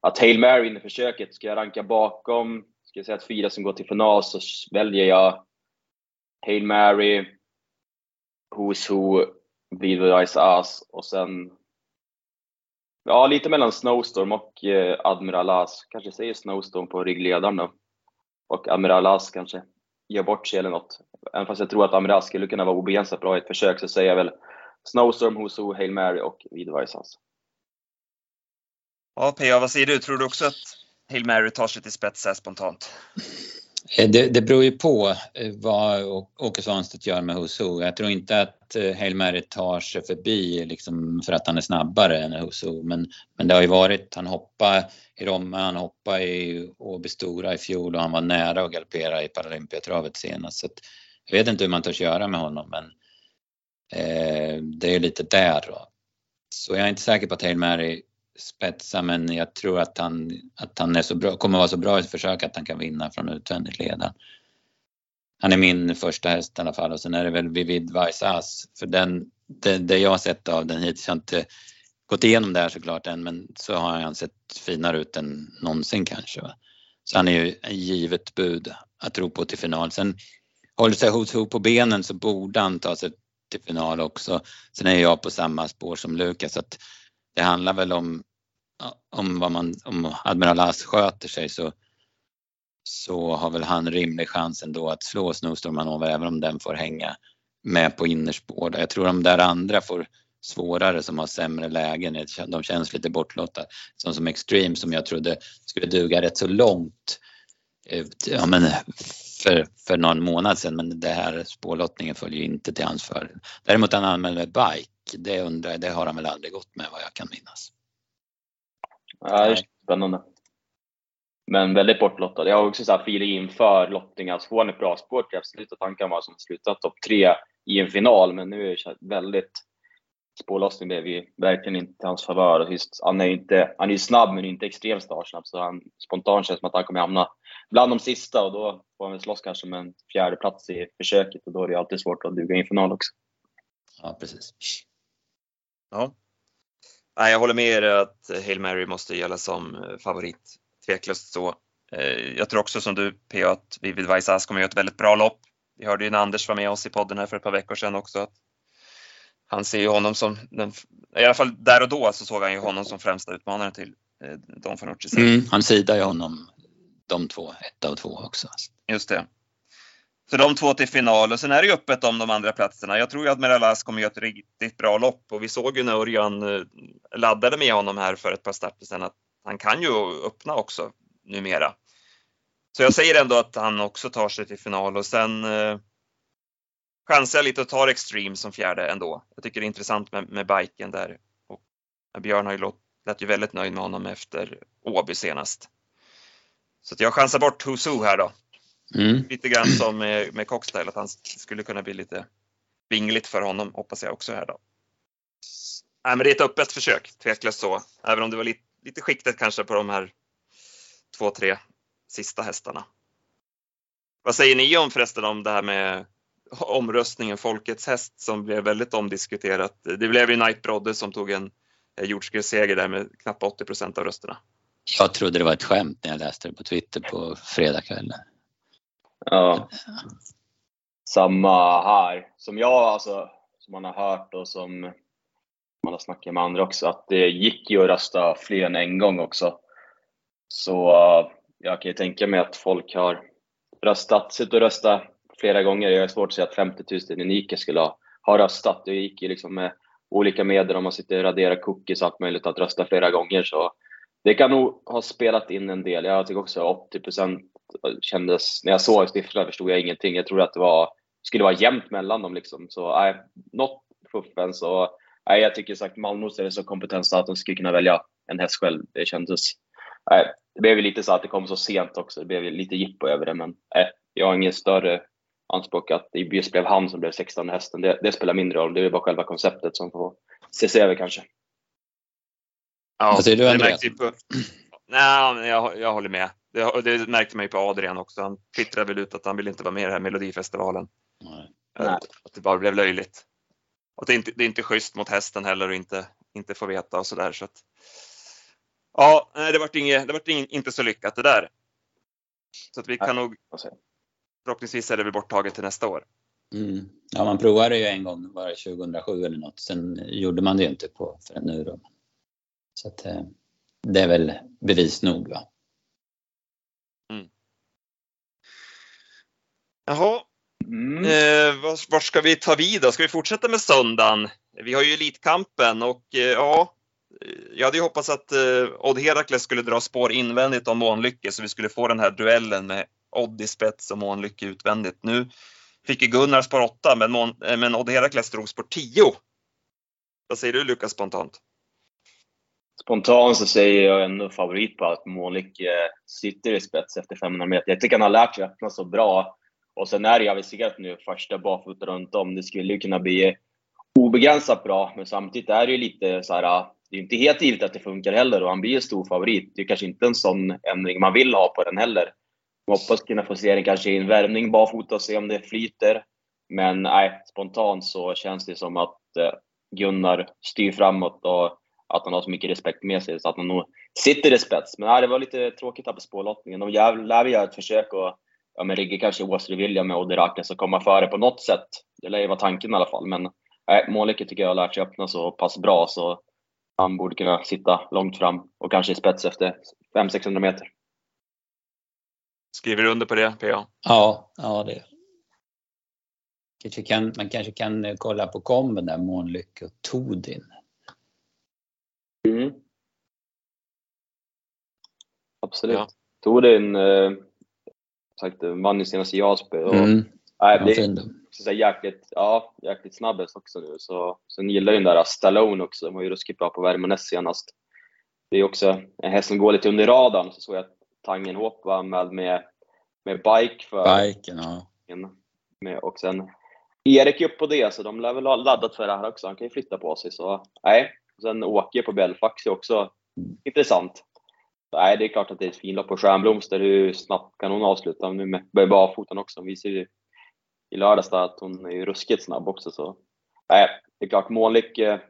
att Hail Mary in i försöket ska jag ranka bakom ska jag säga att fyra som går till final så väljer jag Hail Mary, Who's Who, Bleed Ice Ass och sen Ja, lite mellan Snowstorm och eh, Admiral As. Kanske säger Snowstorm på ryggledaren då. Och Admiral As kanske gör bort sig eller något. Även fast jag tror att Admiral skulle kunna vara obegränsat bra i ett försök så säger jag väl Snowstorm, Who's Hail Mary och Vidvice Ja, PA, vad säger du? Tror du också att Hail Mary tar sig till spets här spontant? Eh, det, det beror ju på eh, vad Åke Svanstedt gör med Husu. Jag tror inte att eh, Hail Mary tar sig förbi liksom för att han är snabbare än Husu. Men, men det har ju varit, han hoppade i Romme, han hoppade i Åby Stora i fjol och han var nära att galoppera i Paralympiatravet senast. Så jag vet inte hur man törs göra med honom men eh, det är lite där då. Så jag är inte säker på att Hail Mary spetsa men jag tror att han, att han är så bra, kommer vara så bra i ett försök att han kan vinna från utvändigt ledan. Han är min första häst i alla fall och sen är det väl Vivid Vaisas för den, det, det jag har sett av den hittills, jag har inte gått igenom det här såklart än men så har han sett finare ut än någonsin kanske. Va? Så han är ju en givet bud att tro på till final. Sen håller sig Hos på benen så borde han ta sig till final också. Sen är jag på samma spår som Lukas att det handlar väl om, om vad man, om Admiral As sköter sig så, så har väl han rimlig chans ändå att slå Snowstormanova även om den får hänga med på innerspår. Jag tror de där andra får svårare som har sämre lägen. De känns lite bortlottade. Som som Extreme som jag trodde skulle duga rätt så långt ja, men för, för någon månad sedan men det här spårlottningen följer inte till hans fördel. Däremot han anmälde bike det undrar det har han väl aldrig gått med vad jag kan minnas. Nej, spännande. Men väldigt bortlottad. Jag har också så här feeling inför lottningen. Alltså får han ett bra spår till absolut att han kan vara som slutat topp tre i en final. Men nu är det väldigt spårlossning blev ju verkligen inte hans favör. Han är inte, han är snabb men inte extremt startsnabb så han spontant känns som att han kommer hamna bland de sista och då får han väl slåss kanske med en fjärde plats i försöket och då är det alltid svårt att duga i en final också. Ja, precis. Ja. Nej, jag håller med er att Hail Mary måste gälla som eh, favorit. Tveklöst så. Eh, jag tror också som du PA att Vivid Vaisas kommer att göra ett väldigt bra lopp. Vi hörde ju när Anders var med oss i podden här för ett par veckor sedan också att han ser ju honom som, den, i alla fall där och då så såg han ju honom som främsta utmanare till eh, Don Fanucci. Mm, han sidar ju honom, de två, ett och två också. Just det. Så de två till final och sen är det ju öppet om de andra platserna. Jag tror ju att Meralas kommer göra ett riktigt bra lopp och vi såg ju när Örjan eh, laddade med honom här för ett par starter sedan att han kan ju öppna också numera. Så jag säger ändå att han också tar sig till final och sen eh, chansar jag lite och tar Extreme som fjärde ändå. Jag tycker det är intressant med, med biken där. Och Björn har ju låt, lät ju väldigt nöjd med honom efter Åby senast. Så jag chansar bort Husu här då. Mm. Lite grann som med, med Cockstyle, att han skulle kunna bli lite vingligt för honom, hoppas jag också här då. Nej, men det är ett öppet försök, tveklöst så. Även om det var lite, lite skiktet kanske på de här två, tre sista hästarna. Vad säger ni om förresten om det här med omröstningen Folkets häst som blev väldigt omdiskuterat. Det blev ju Knight Brodde som tog en jordskredsseger där med knappt 80 procent av rösterna. Jag trodde det var ett skämt när jag läste det på Twitter på fredagskvällen. Ja. Samma här. Som jag, alltså, som man har hört och som man har snackat med andra också, att det gick ju att rösta fler än en gång också. Så eh, jag kan ju tänka mig att folk har röstat, suttit och röstat flera gånger. Jag har svårt att säga att 50 000 unika skulle ha, ha röstat. Det gick ju liksom med olika medel, om man sitter och raderar cookies och allt möjligt, att rösta flera gånger. Så det kan nog ha spelat in en del. Jag tycker också 80 kändes, när jag såg siffrorna förstod jag ingenting. Jag trodde att det var, skulle vara jämnt mellan dem liksom. Så nej, något fuffens och nej, jag tycker sagt Malmros är så kompetenta att de skulle kunna välja en häst själv. Det kändes, nej, det blev lite så att det kom så sent också. Det blev lite jippo över det, men nej, jag har ingen större anspråk att det just blev han som blev 16 hästen. Det, det spelar mindre roll. Det är bara själva konceptet som får ses över kanske. Ja, Vad säger du Andreas? På... Nej, jag, jag håller med. Det, det märkte man ju på Adrian också. Han twittrade väl ut att han vill inte vara med i den här Melodifestivalen. Nej. Att det bara blev löjligt. Och det är, inte, det är inte schysst mot hästen heller att inte, inte få veta och sådär. Så att, ja, det vart, inget, det vart inte så lyckat det där. Så att vi kan nog, förhoppningsvis är det väl borttaget till nästa år. Mm. Ja, man provade ju en gång, var det 2007 eller något. Sen gjorde man det ju inte på förrän nu då. Så att, eh, det är väl bevis nog. Va? Jaha, Mm. eh, vart, vart ska vi ta vid då? Ska vi fortsätta med söndagen? Vi har ju Elitkampen och eh, ja, jag hade ju hoppats att eh, Odd Herakles skulle dra spår invändigt om Månlycke så vi skulle få den här duellen med Odd i spets och Månlycke utvändigt. Nu fick ju Gunnar spår 8 men, Mån, eh, men Odd Herakles drog spår 10. Vad säger du Lukas spontant? Spontant så säger jag ändå favorit på att Målik eh, sitter i spets efter 500 meter. Jag tycker han har lärt sig öppna så bra. Och sen är det ju aviserat nu första barfota runt om. Det skulle ju kunna bli obegränsat bra, men samtidigt är det ju lite så här. Det är inte helt givet att det funkar heller och han blir ju stor favorit. Det är kanske inte en sån ändring man vill ha på den heller. Jag hoppas kunna få se den kanske i en värmning barfota och se om det flyter. Men nej, spontant så känns det som att eh, Gunnar styr framåt och att han har så mycket respekt med sig så att han nog sitter i spets. Men nej, det var lite tråkigt här på spårlottningen. De lär väl göra ett försök och ja, men rigga kanske Åsre William med Odde och komma före på något sätt. Det lär ju vara tanken i alla fall. Men nej, Månlycke tycker jag har lärt sig öppna så pass bra så han borde kunna sitta långt fram och kanske i spets efter 500-600 meter. Skriver du under på det PA? Ja, ja det. Kanske kan, man kanske kan kolla på komben där, Månlycke och Todin. Mm. Absolut. Ja. Todin eh, sagt, vann ju senast i Jasby. Och, Mm. nej, Ja, det, då. så här, jäkligt, ja, jäkligt snabb häst också nu. Så, sen gillar ju den där Stallone också. De var ju ruskigt bra på Värmanäs senast. Det är också en häst som går lite under radarn. Så såg jag att Tangenhop var med med, med bike för Biken, ja. med, och sen Erik upp på det, så de lär väl ha laddat för det här också. Han kan ju flytta på sig. Så nej. Sen Åke på Belfax är också intressant. Nej, det är klart att det är ett finlopp på Stjärnblomster. Hur snabbt kan hon avsluta nu med, barfoten också? Hon visar ju i lördags att hon är ju ruskigt snabb också. Så nej, det är klart Månlycke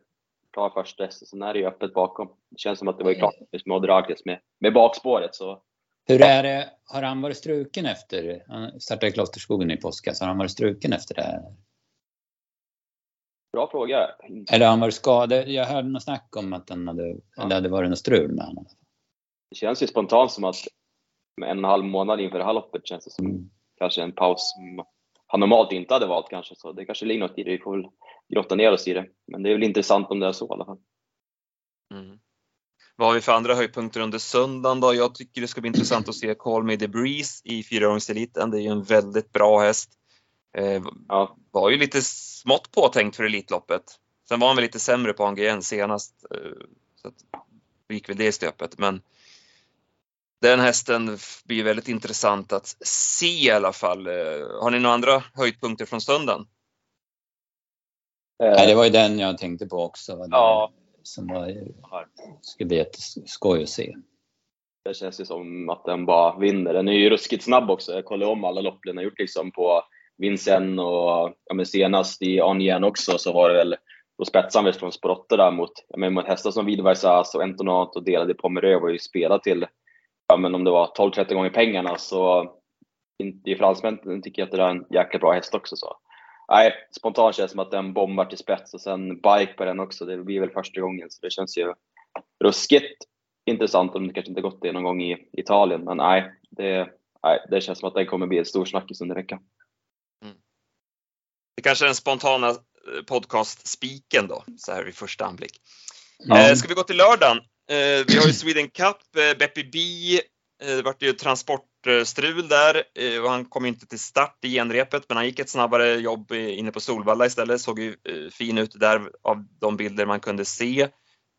klar först häst. Sen är det ju öppet bakom. Det känns som att det var ju klart just med Odd Ragles med, med bakspåret. Så Hur är det, har han varit struken efter, han startade i Klosterskogen i påskas, har han varit struken efter det här? bra fråga. Eller har han varit skadad? Jag hörde något snack om att han hade, eller det hade varit något strul med honom. Det känns ju spontant som att med en och en halv månad inför det här loppet känns det som Mm. kanske en paus som han normalt inte hade valt kanske. Så det kanske ligger något i det. Vi får väl grotta ner oss i det. Men det är väl intressant om det är så i alla fall. Mm. Vad har vi för andra höjdpunkter under söndagen då? Jag tycker det ska bli intressant att se Call Me The Breeze i fyraåringseliten. Det är ju en väldigt bra häst. Eh, Ja, var ju lite smått påtänkt för Elitloppet. Sen var han väl lite sämre på ANGN senast. eh, Så att, gick väl det i stöpet. Men den hästen blir väldigt intressant att se i alla fall. Eh, Har ni några andra höjdpunkter från söndagen? Nej, det eh, var ju den jag tänkte på också. Ja. Som var, skulle bli jätteskoj att se. det känns ju som att den bara vinner. Den är ju ruskigt snabb också. Jag kollade om alla lopp den har gjort liksom på Vincennes och ja, men senast i Anien också så var det väl då spetsade han från 8 där mot, ja, men mot hästar som Vidvarsas och Entonat och delade Pomerö var ju spelat till, ja men om det var 12-13 gånger pengarna så inte i fransmännen tycker jag att det är en jäkla bra häst också. Så. Nej, spontant känns det som att den bombar till spets och sen bike på den också. Det blir väl första gången så det känns ju ruskigt intressant om det kanske inte gått det någon gång i Italien. Men nej, det, nej, det känns som att den kommer bli en stor snackis under veckan. Det kanske är den spontana eh, podcast-spiken då, så här vid första anblick. Ja. Eh, ska vi gå till lördagen? Eh, vi har ju Sweden Cup, eh, Beppe B. Eh, det vart ju transportstrul där eh, och han kom ju inte till start i genrepet men han gick ett snabbare jobb inne på Solvalla istället. Såg ju eh, fin ut där av de bilder man kunde se.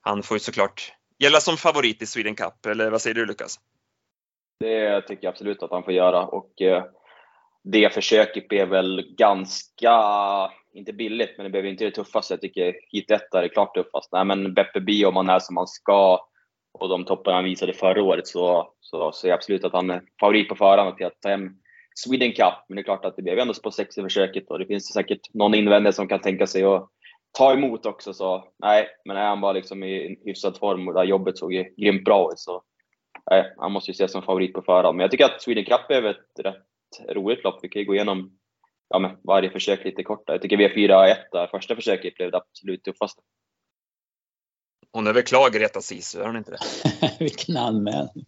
Han får ju såklart gälla som favorit i Sweden Cup, eller vad säger du Lukas? Det tycker jag absolut att han får göra. Och eh, det försöket blev väl ganska, inte billigt, men det blev inte det tuffaste. Jag tycker hit 1 är det klart tuffast. Nej, men Beppe B om han är som han ska och de toppar han visade förra året så, så ser jag absolut att han är favorit på förhand till att ta hem Sweden Cup. Men det är klart att det blev ändå på sex i försöket och det finns säkert någon invändare som kan tänka sig att ta emot också. Så nej, men är han bara liksom i hyfsad form och det här jobbet såg ju grymt bra ut så nej, han måste ju ses som favorit på förhand. Men jag tycker att Sweden Cup är ett rätt roligt lopp. Vi kan ju gå igenom ja, men varje försök lite kortare. Jag tycker V4-1 där, första försöket blev det absolut tuffaste. Hon är väl klar Greta Sisu, är hon inte det? Vilken anmälning!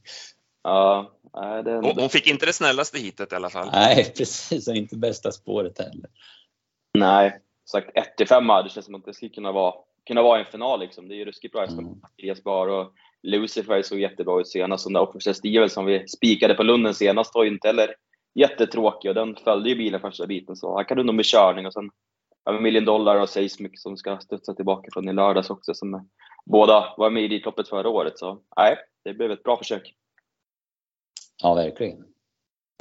Ja, det, Hon, hon fick inte det snällaste hitet i alla fall. Nej, precis. Och inte bästa spåret heller. nej, sagt 1 till 5 det känns som att det skulle kunna vara, kunna vara en final liksom. Det är ju ruskigt bra hästar. Mm. Elias Bar och Lucifer såg jättebra ut senast. Och den där Officer Steven som vi spikade på Lunden senast var ju inte heller jättetråkig och den följde ju bilen första biten så han kan du nog med körning och sen med Million Dollar och Seismic som ska studsa tillbaka från i lördags också som båda var med i Elitloppet förra året. Så nej, det blev ett bra försök. Ja, verkligen.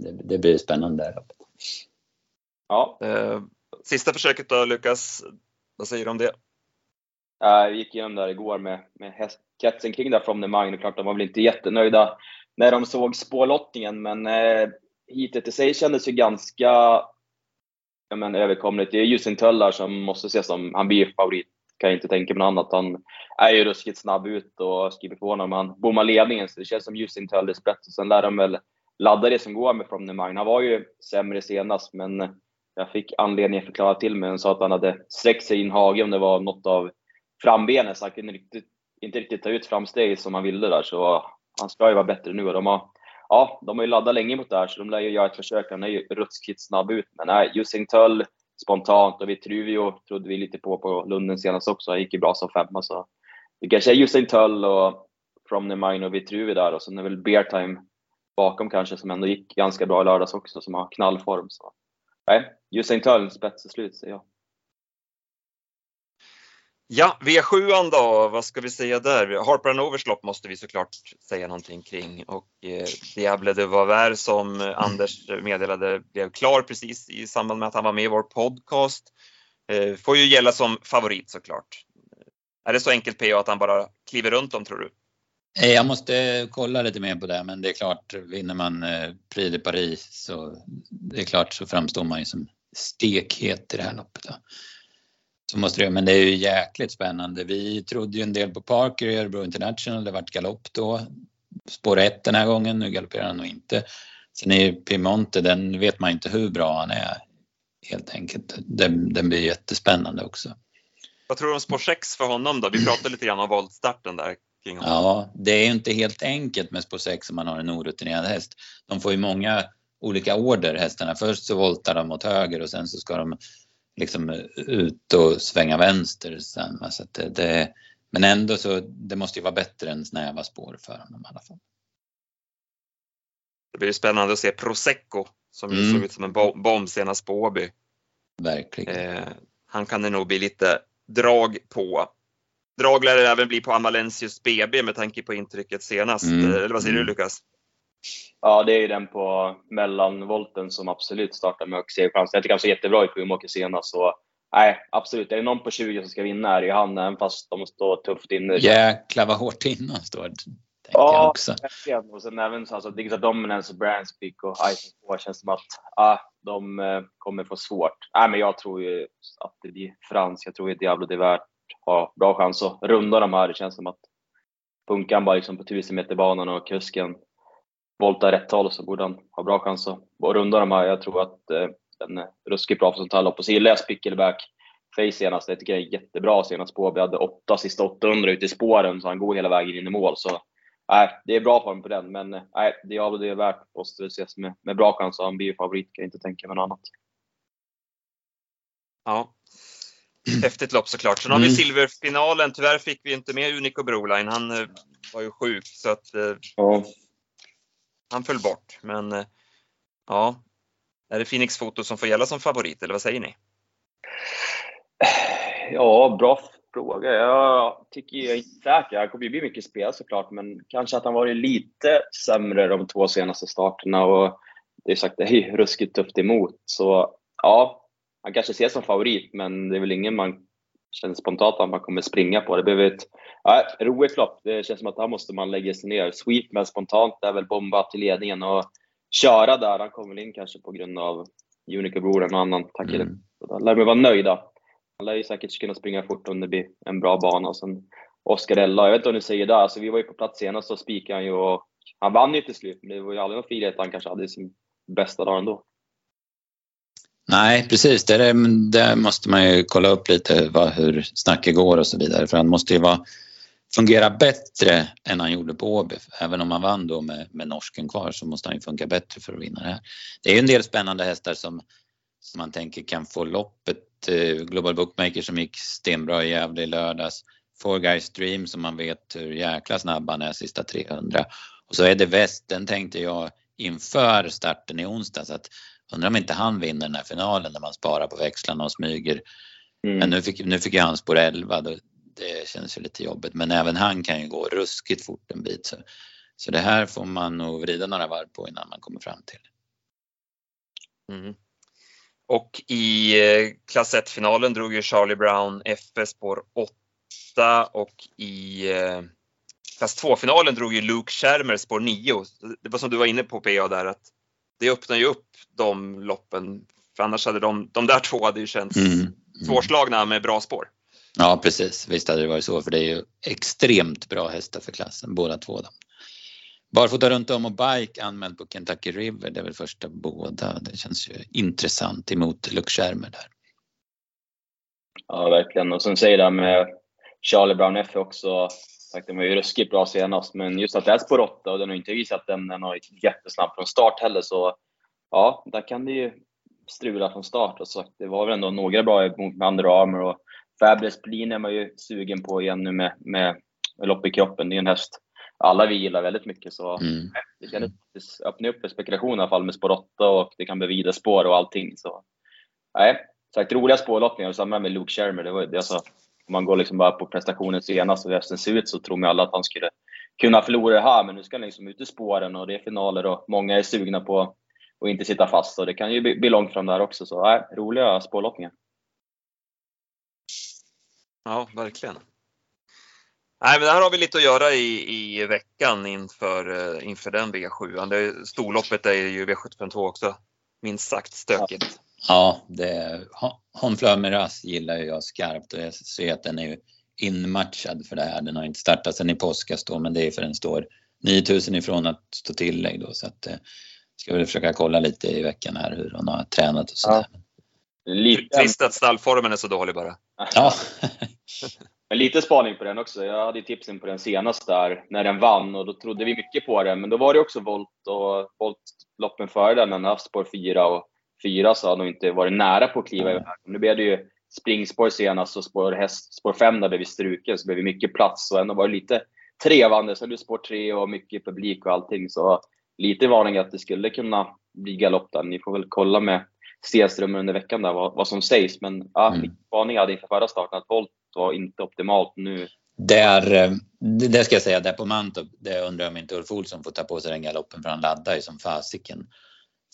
Det, det blir spännande där uppe. Ja, Eh, Sista försöket då Lukas, vad säger du om det? jag gick igenom där igår med, med häst- kretsen kring där from the mine och klart de var väl inte jättenöjda när de såg spårlottningen men eh, Heatet i sig kändes ju ganska ja, men, överkomligt. Det är Justin Töllar som måste ses som, han blir ju favorit, kan jag inte tänka mig något annat. Han är ju ruskigt snabb ut och skriver på honom. Han bommar ledningen så det känns som Justin Töllar spets sen lär de väl ladda det som går med from the mine. Han var ju sämre senast men jag fick anledning att förklara till mig. Han sa att han hade sträckt sig i en hage om det var något av frambenet så han kunde riktigt, inte riktigt ta ut framsteget som han ville där. Så han ska ju vara bättre nu och de har, ja, de har ju laddat länge mot det här så de lär ju göra ett försök. Han är ju ruskigt snabb ut. Men nej, Jusing Tull spontant och Vitruvio trodde vi lite på på Lunden senast också. Han gick ju bra som femma så det kanske är Jusing Tull och From the Mine och Vitruvio där och sen är väl Beartime bakom kanske som ändå gick ganska bra i lördags också som har knallform. Så. Nej, Jusing Tull spets och slut säger jag. Ja, V7 då, vad ska vi säga där? Harper and lopp måste vi såklart säga någonting kring och eh, Diable de Vauvert som Anders meddelade blev klar precis i samband med att han var med i vår podcast. Eh, får ju gälla som favorit såklart. Är det så enkelt PA att han bara kliver runt dem tror du? Eh, jag måste kolla lite mer på det, men det är klart, vinner man eh, Prix de Paris så det är klart så framstår man ju som stekhet i det här loppet. Då. Så måste det, men det är ju jäkligt spännande. Vi trodde ju en del på Parker i Örebro International, det vart galopp då. Spår 1 den här gången, nu galopperar han nog inte. Sen är ju Piemonte, den vet man inte hur bra han är helt enkelt. Den, den blir jättespännande också. Vad tror du om spår 6 för honom då? Vi pratade lite grann om voltstarten där kring honom. Ja, det är ju inte helt enkelt med spår 6 om man har en orutinerad häst. De får ju många olika order hästarna. Först så voltar de åt höger och sen så ska de liksom ut och svänga vänster sen. Så att det, det, men ändå så, det måste ju vara bättre än snäva spår för honom i alla fall. Det blir spännande att se Prosecco som Mm. såg ut som en bo- bomb senast på Åby. Verkligen. Eh, han kan det nog bli lite drag på. Drag lär det även bli på Amalensius BB med tanke på intrycket senast. Mm. Eh, Eller vad säger du Mm. Lukas? Ja, det är ju den på mellanvolten som absolut startar med högst segerchans. Jag tycker han ser jättebra ut på Umeåker senast. Så nej, absolut. Är det någon på 20 som ska vinna är det ju han, även fast de står tufft inne. Jäklar vad hårt innan står det, tänker Ja. också. Verkligen. Och sen även så, alltså, Digital Dominance och Brandspeak och Ison 2 känns som att ah, de eh, kommer få svårt. Nej, men jag tror ju att det blir Frans. Jag tror att Diablo de Värt har bra chans att runda de här. Det känns som att punkan bara liksom på 1000 meter banan och kusken voltar rätt håll så borde han ha bra chans att runda de här. Jag tror att eh, den är ruskigt bra på sånt här lopp. Och så gillar jag Spickleback Face senast. Jag tycker det är jättebra senast på. Vi hade åtta sista 800 ute i spåren så han går hela vägen in i mål. Så nej, det är bra form på den. Men eh, nej, Diablo det är värt måste ses med, med bra chans. och Han blir ju favorit, kan jag inte tänka mig något annat. Ja. Häftigt lopp såklart. Sen har vi Mm. silverfinalen. Tyvärr fick vi inte med Unico Broline. Han eh, var ju sjuk så att eh, Ja han föll bort. Men eh, ja, är det Phoenix Foto som får gälla som favorit eller vad säger ni? Ja, bra fråga. Jag tycker jag är inte. Han kommer ju bli mycket spel såklart, men kanske att han varit lite sämre de två senaste starterna och det är sagt, det är ju ruskigt tufft emot. Så ja, han kanske ses som favorit, men det är väl ingen man känner spontant att man kommer springa på. Det behöver ett ja, roligt lopp. Det känns som att han måste man lägga sig ner. Sweet men spontant är väl bomba till ledningen och köra där. Han kommer in kanske på grund av Unico Bror och annan tackade. Mm. Lär vi vara nöjda. Han lär ju säkert kunna springa fort om det blir en bra bana. Och sen Oscarella, jag vet inte vad ni säger där. Alltså, vi var ju på plats senast och spikade han ju och han vann ju till slut. Men det var ju aldrig någon frihet han kanske hade sin bästa dag ändå. Nej, precis. Där, är, det måste man ju kolla upp lite vad, hur snacket går och så vidare. För han måste ju vara, fungera bättre än han gjorde på Åby. Även om han vann då med, med norsken kvar så måste han ju funka bättre för att vinna det här. Det är ju en del spännande hästar som, som man tänker kan få loppet. Eh, Global Bookmaker som gick stenbra i Gävle i lördags. Four Guys Dream som man vet hur jäkla snabb han är sista 300. Och så är det West, den tänkte jag inför starten i onsdags att undrar om inte han vinner den här finalen när man sparar på växlarna och smyger. Mm. Men nu fick, nu fick jag han spår 11, då, det känns ju lite jobbigt. Men även han kan ju gå ruskigt fort en bit. Så, så det här får man nog vrida några varv på innan man kommer fram till. Mm. Och i eh, klass 1-finalen drog ju Charlie Brown FS spår 8 och i eh, klass 2-finalen drog ju Luke Schermer spår 9. Det var som du var inne på PA där att det öppnar ju upp de loppen. För annars hade de, de där två hade ju känts mm. Mm. svårslagna med bra spår. Ja precis, visst hade det varit så för det är ju extremt bra hästar för klassen båda två. Då. Barfota runt om och bike anmäld på Kentucky River, det är väl första båda. Det känns ju intressant emot Luke Schermer där. Ja verkligen och sen säger det med Charlie Brown F också sagt, den var ju ruskigt bra senast, men just att det är spår 8 och den har inte visat att den är jättesnabb från start heller, så ja, där kan det ju strula från start. Och så det var väl ändå några bra mot Under Armour och Fabulous Plin är man ju sugen på igen nu med, med, med lopp i kroppen. Det är en häst alla vi gillar väldigt mycket, så mm. det kan öppna upp för spekulation i alla fall med spår 8 och det kan bli vidare spår och allting. Så nej, sagt roliga spårlottningar och samma med Luke Shermer. Det var, det, alltså, om man går liksom bara på prestationen senast och hur hästen ser ut så tror man alla att han skulle kunna förlora det här. Men nu ska han liksom ut i spåren och det är finaler och många är sugna på att inte sitta fast. Och det kan ju bli långt fram där också. Så nej, roliga spårlottningar. Ja, verkligen. Nej, men där har vi lite att göra i, i veckan inför, uh, inför den V7. Det, storloppet är ju V752 också minst sagt stökigt. Ja, det, Honflömeras gillar jag skarpt och jag ser att den är inmatchad för det här. Den har inte startat sen i påskas då, men det är för den står 9000 ifrån att stå tillägg då så att eh, ska väl försöka kolla lite i veckan här hur hon har tränat och sådär. Ja. Lite... Trist att stallformen är så dålig bara. Ja. Men lite spaning på den också. Jag hade tipsen på den senast där när den vann och då trodde vi mycket på den. Men då var det också volt och volt loppen före den, den haft spår 4 och fyra så har nog inte varit nära på att kliva iväg. Nu blev det ju springspår senast och spår, häst, spår fem där blev vi struken så blev det mycket plats och ändå var det lite trevande. Så det spår tre och mycket publik och allting. Så lite varning att det skulle kunna bli galopp där. Ni får väl kolla med Stenström under veckan där vad, vad som sägs. Men ja, mm. varning hade inför förra starten att volt var inte optimalt nu. Där, eh, det ska jag säga, där på Mantorp, det undrar jag om inte Ulf Olsson får ta på sig den galoppen för han laddar ju som fasiken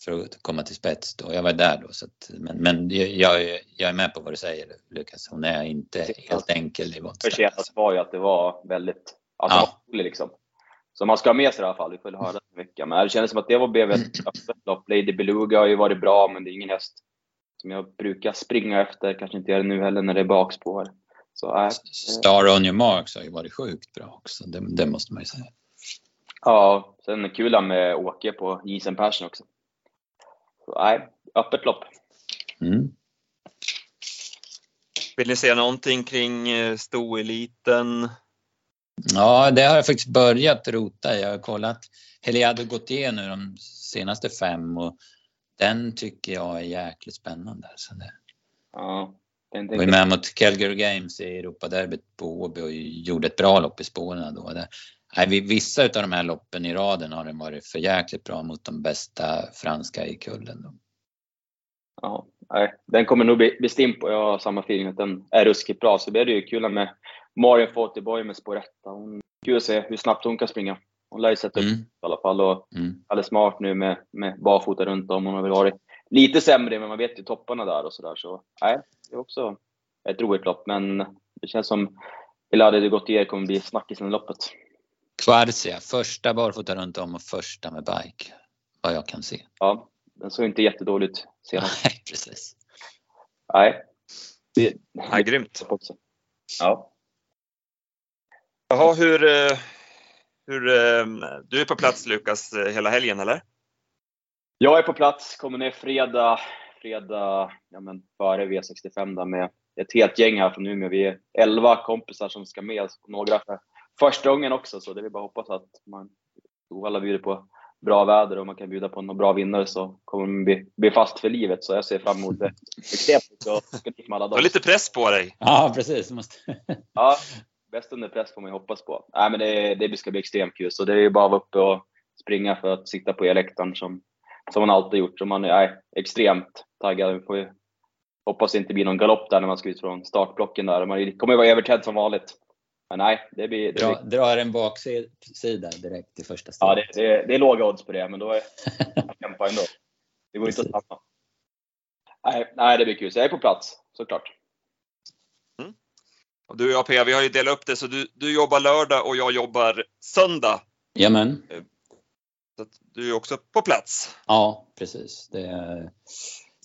för att komma till spets då. Jag var där då så att, men, men jag, jag är med på vad du säger Lukas. Hon är inte helt enkel i voltstart. Försenat var ju att det var väldigt, alltså ja. liksom. Så man ska ha med sig det i alla fall. Vi får höra en vecka. Men det kändes som att det var blev ett öppet lopp. Lady Beluga har ju varit bra, men det är ingen häst som jag brukar springa efter. Kanske inte gör det nu heller när det är bakspår. Så, äh, Star on your marks har ju varit sjukt bra också. Det, det måste man ju säga. Ja, sen kul med Åke på Jisen Persson också. Nej, öppet lopp. Mm. Vill ni säga någonting kring eh, stoeliten? Ja, det har jag faktiskt börjat rota Jag har kollat Heliado Gautier nu de senaste fem och den tycker jag är jäkligt spännande. Så det... Ja, den var med mot Calgary Games i Europaderbyt på Åby och gjorde ett bra lopp i spåren då. Det, nej, vissa av de här loppen i raden har den varit för jäkligt bra mot de bästa franska i kullen. Då. Ja, nej, den kommer nog bli, bli stim på. Jag har samma feeling att den är ruskigt bra. Så blir det ju kul med Marion Fortiboy med spår 1. Kul att se hur snabbt hon kan springa. Hon lär ju sätta upp mm. i alla fall. Och mm. Alldeles smart nu med, med barfota runt om. Hon har väl varit lite sämre, men man vet ju topparna där och sådär. Så nej, det är också ett roligt lopp. Men det känns som Elade de Gautier kommer bli snackisen i loppet. Quarcia, första barfota runt om och första med bike. Vad jag kan se. Ja, den såg inte jättedålig ut senast. Nej, precis. Nej. Det, ja, grymt. Också. Ja. Jaha, hur, eh, hur... Eh, du är på plats Lukas hela helgen eller? Jag är på plats, kommer ner fredag, fredag ja, men före V65 där med ett helt gäng här från Umeå. Vi är 11 kompisar som ska med, några för första gången också, så det vill bara hoppas att man alla bjuder på bra väder och man kan bjuda på någon bra vinnare så kommer man bli, bli fast för livet. Så jag ser fram emot det extremt mycket. Du har lite press på dig. Ja, precis. Måste... ja, bäst under press får man ju hoppas på. Nej, men det, det ska bli extremt kul, så det är ju bara att vara uppe och springa för att sitta på elläktaren som, som man alltid gjort. Så man är extremt taggad. Vi får ju hoppas det inte blir någon galopp där när man ska ut från startblocken där. Man kommer ju vara övertänd som vanligt. Men nej, det blir... Det Dra, blir... Drar en baksida direkt i första steget. Ja, det, det, det är låga odds på det, men då är jag kämpar ändå. Det går inte att stanna. Nej, nej, det blir kul. Så jag är på plats, såklart. Mm. Och du och jag P, vi har ju delat upp det så du, du jobbar lördag och jag jobbar söndag. Jamen. Eh, så du är också på plats. Ja, precis. Det är,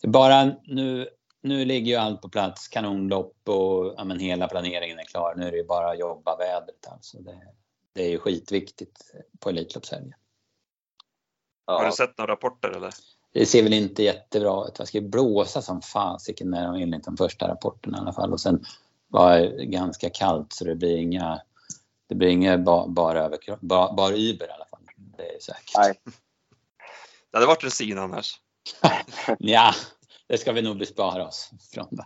det är bara nu nu ligger ju allt på plats, kanonlopp och ja, men hela planeringen är klar. Nu är det ju bara att jobba vädret alltså. Det, det är ju skitviktigt på Elitloppshelgen. Ja. Har du sett några rapporter eller? Det ser väl inte jättebra ut. Det ska ju blåsa som fasiken när de enligt de första rapporterna i alla fall. Och sen var det ganska kallt så det blir inga, det blir inga bara, bara, över, bara, bara Uber i alla fall. Det är säkert. Nej. Det hade varit en syn annars. ja, det ska vi nog bespara oss från. Då.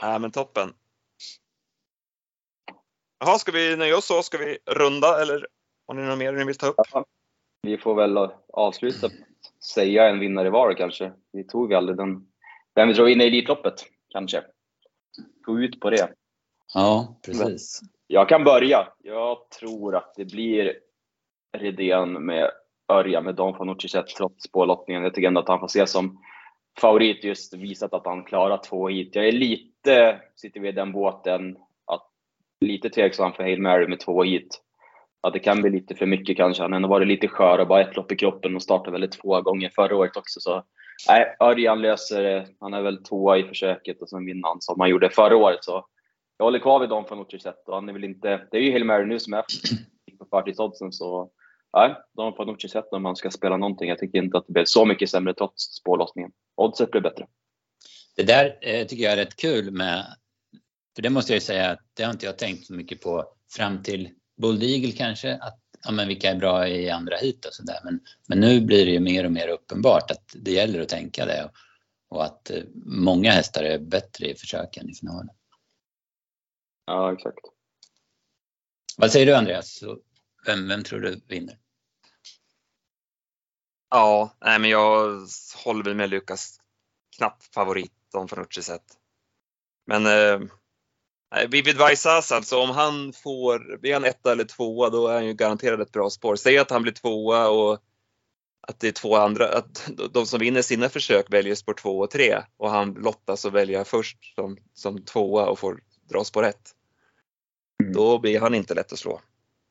Ja, men toppen. Jaha, ska vi nöja oss så? Ska vi runda eller har ni något mer ni vill ta upp? Ja, vi får väl avsluta säga en vinnare var kanske. Vi tog aldrig den, den vi tror vinner Elitloppet kanske. Gå ut på det. Ja, precis. Jag kan börja. Jag tror att det blir Redén med Örjan med Don Fanucci sett trots pålottningen. Jag tycker ändå att han får ses som favorit just visat att han klarar två hit. Jag är lite, sitter vi i den båten, att lite tveksam för Hail Mary med två hit. Att det kan bli lite för mycket kanske. Han har ändå varit lite skör och bara ett lopp i kroppen och startade väldigt två gånger förra året också. Så nej, Örjan löser det. Han är väl tvåa i försöket och sen vinner han som han gjorde förra året. Så jag håller kvar vid Don Fanucci sett och han är väl inte, det är ju Hail Mary nu som är på förtidsoddsen så nej, de har nog inte sett när man ska spela någonting. Jag tycker inte att det blev så mycket sämre trots spårlossningen. Oddset blev bättre. Det där eh, tycker jag är rätt kul med, för det måste jag ju säga att det har inte jag tänkt så mycket på fram till Bold Eagle kanske, att ja, men vilka är bra i andra hit och sådär. Men, men nu blir det ju mer och mer uppenbart att det gäller att tänka det och, och att eh, många hästar är bättre i försöken i finalen. Ja, exakt. Vad säger du Andreas? Vem, vem tror du vinner? Ja, nej, men jag håller väl med Lukas. Knapp favorit om Fanucci sett. Men eh, Vivid Vaisas alltså, om han får, blir han etta eller tvåa då är han ju garanterad ett bra spår. Säg att han blir tvåa och att det är två andra, att de som vinner sina försök väljer spår två och tre och han lottas och väljer först som, som tvåa och får dra spår ett. Mm. Då blir han inte lätt att slå.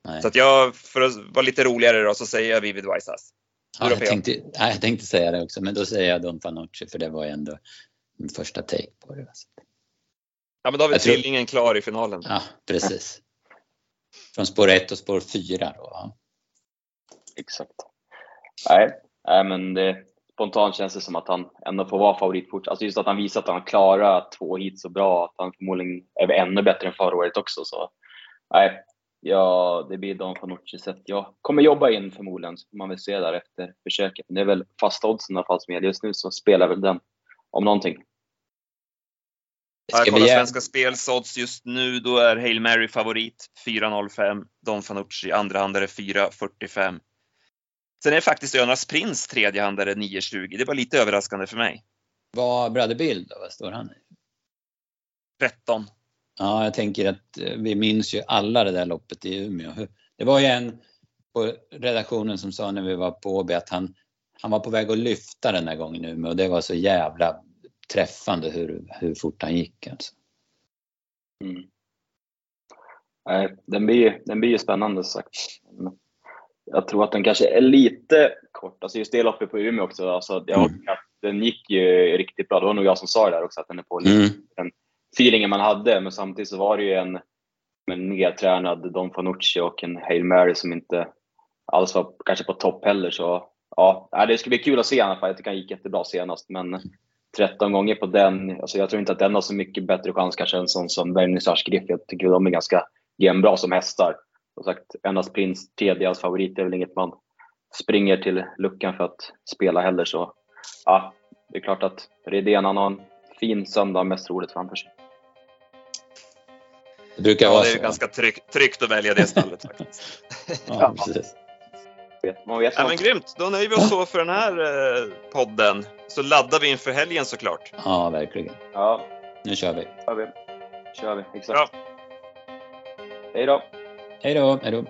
Nej. Så att jag, för att vara lite roligare då, så säger jag Vivid Vaisas. Ja, jag, tänkte, ja, jag tänkte säga det också, men då säger jag Don Fanucci för det var ju ändå min första take på det. Ja, men då har vi trillingen tror... klar i finalen. Ja, precis. Från spår 1 och spår 4 då. Ja. Exakt. Nej, nej men det, spontant känns det som att han ändå får vara favorit fort. Alltså just att han visar att han klarar två hit så bra, att han förmodligen är ännu bättre än förra året också. Så nej, Ja, det blir Don Fanucci sätt. Jag kommer jobba in förmodligen, så får man väl se där efter försöket. Det är väl fasta oddsen i alla fall som gäller just nu, så spelar väl den om någonting. Jag kollar Svenska Spels odds just nu, då är Hail Mary favorit 4.05, Don Fanucci andrahandare 4.45. Sen är faktiskt Önas Prins tredjehandare 9.20. Det var lite överraskande för mig. Vad Bröder Bild, vad står han i? 13. Ja, jag tänker att eh, vi minns ju alla det där loppet i Umeå. Det var ju en på redaktionen som sa när vi var på Åby att han, han var på väg att lyfta den där gången i Umeå och det var så jävla träffande hur, hur fort han gick alltså. Mm. Nej, den blir, den blir ju spännande sagt. Jag tror att den kanske är lite kort. Alltså just det loppet på Umeå också. Alltså, jag, mm. Den gick ju riktigt bra. Det var nog jag som sa det där också, att den är på mm feelingen man hade. Men samtidigt så var det ju en, en nedtränad Don Fanucci och en Hail Mary som inte alls var kanske på topp heller. Så ja, äh, det ska bli kul att se i alla fall. Jag tycker han gick jättebra senast, men 13 gånger på den. Alltså jag tror inte att den har så mycket bättre chans kanske än sån som Vernissage Griff. Jag tycker de är ganska jämnbra som hästar. Som sagt, endast Prins, tredje favorit, är väl inget man springer till luckan för att spela heller. Så ja, det är klart att Redén, han har en fin söndag, mest roligt framför sig. Det brukar Ja, vara det är så. ganska tryggt, tryggt att välja det stallet faktiskt. Ja, precis. Man vet Ja, men grymt, då nöjer vi oss så för den här eh, podden. Så laddar vi inför helgen såklart. Ja, verkligen. Ja, Nu kör vi. kör vi. Kör vi, exakt. Bra. Hej då! Hej då. Hej då.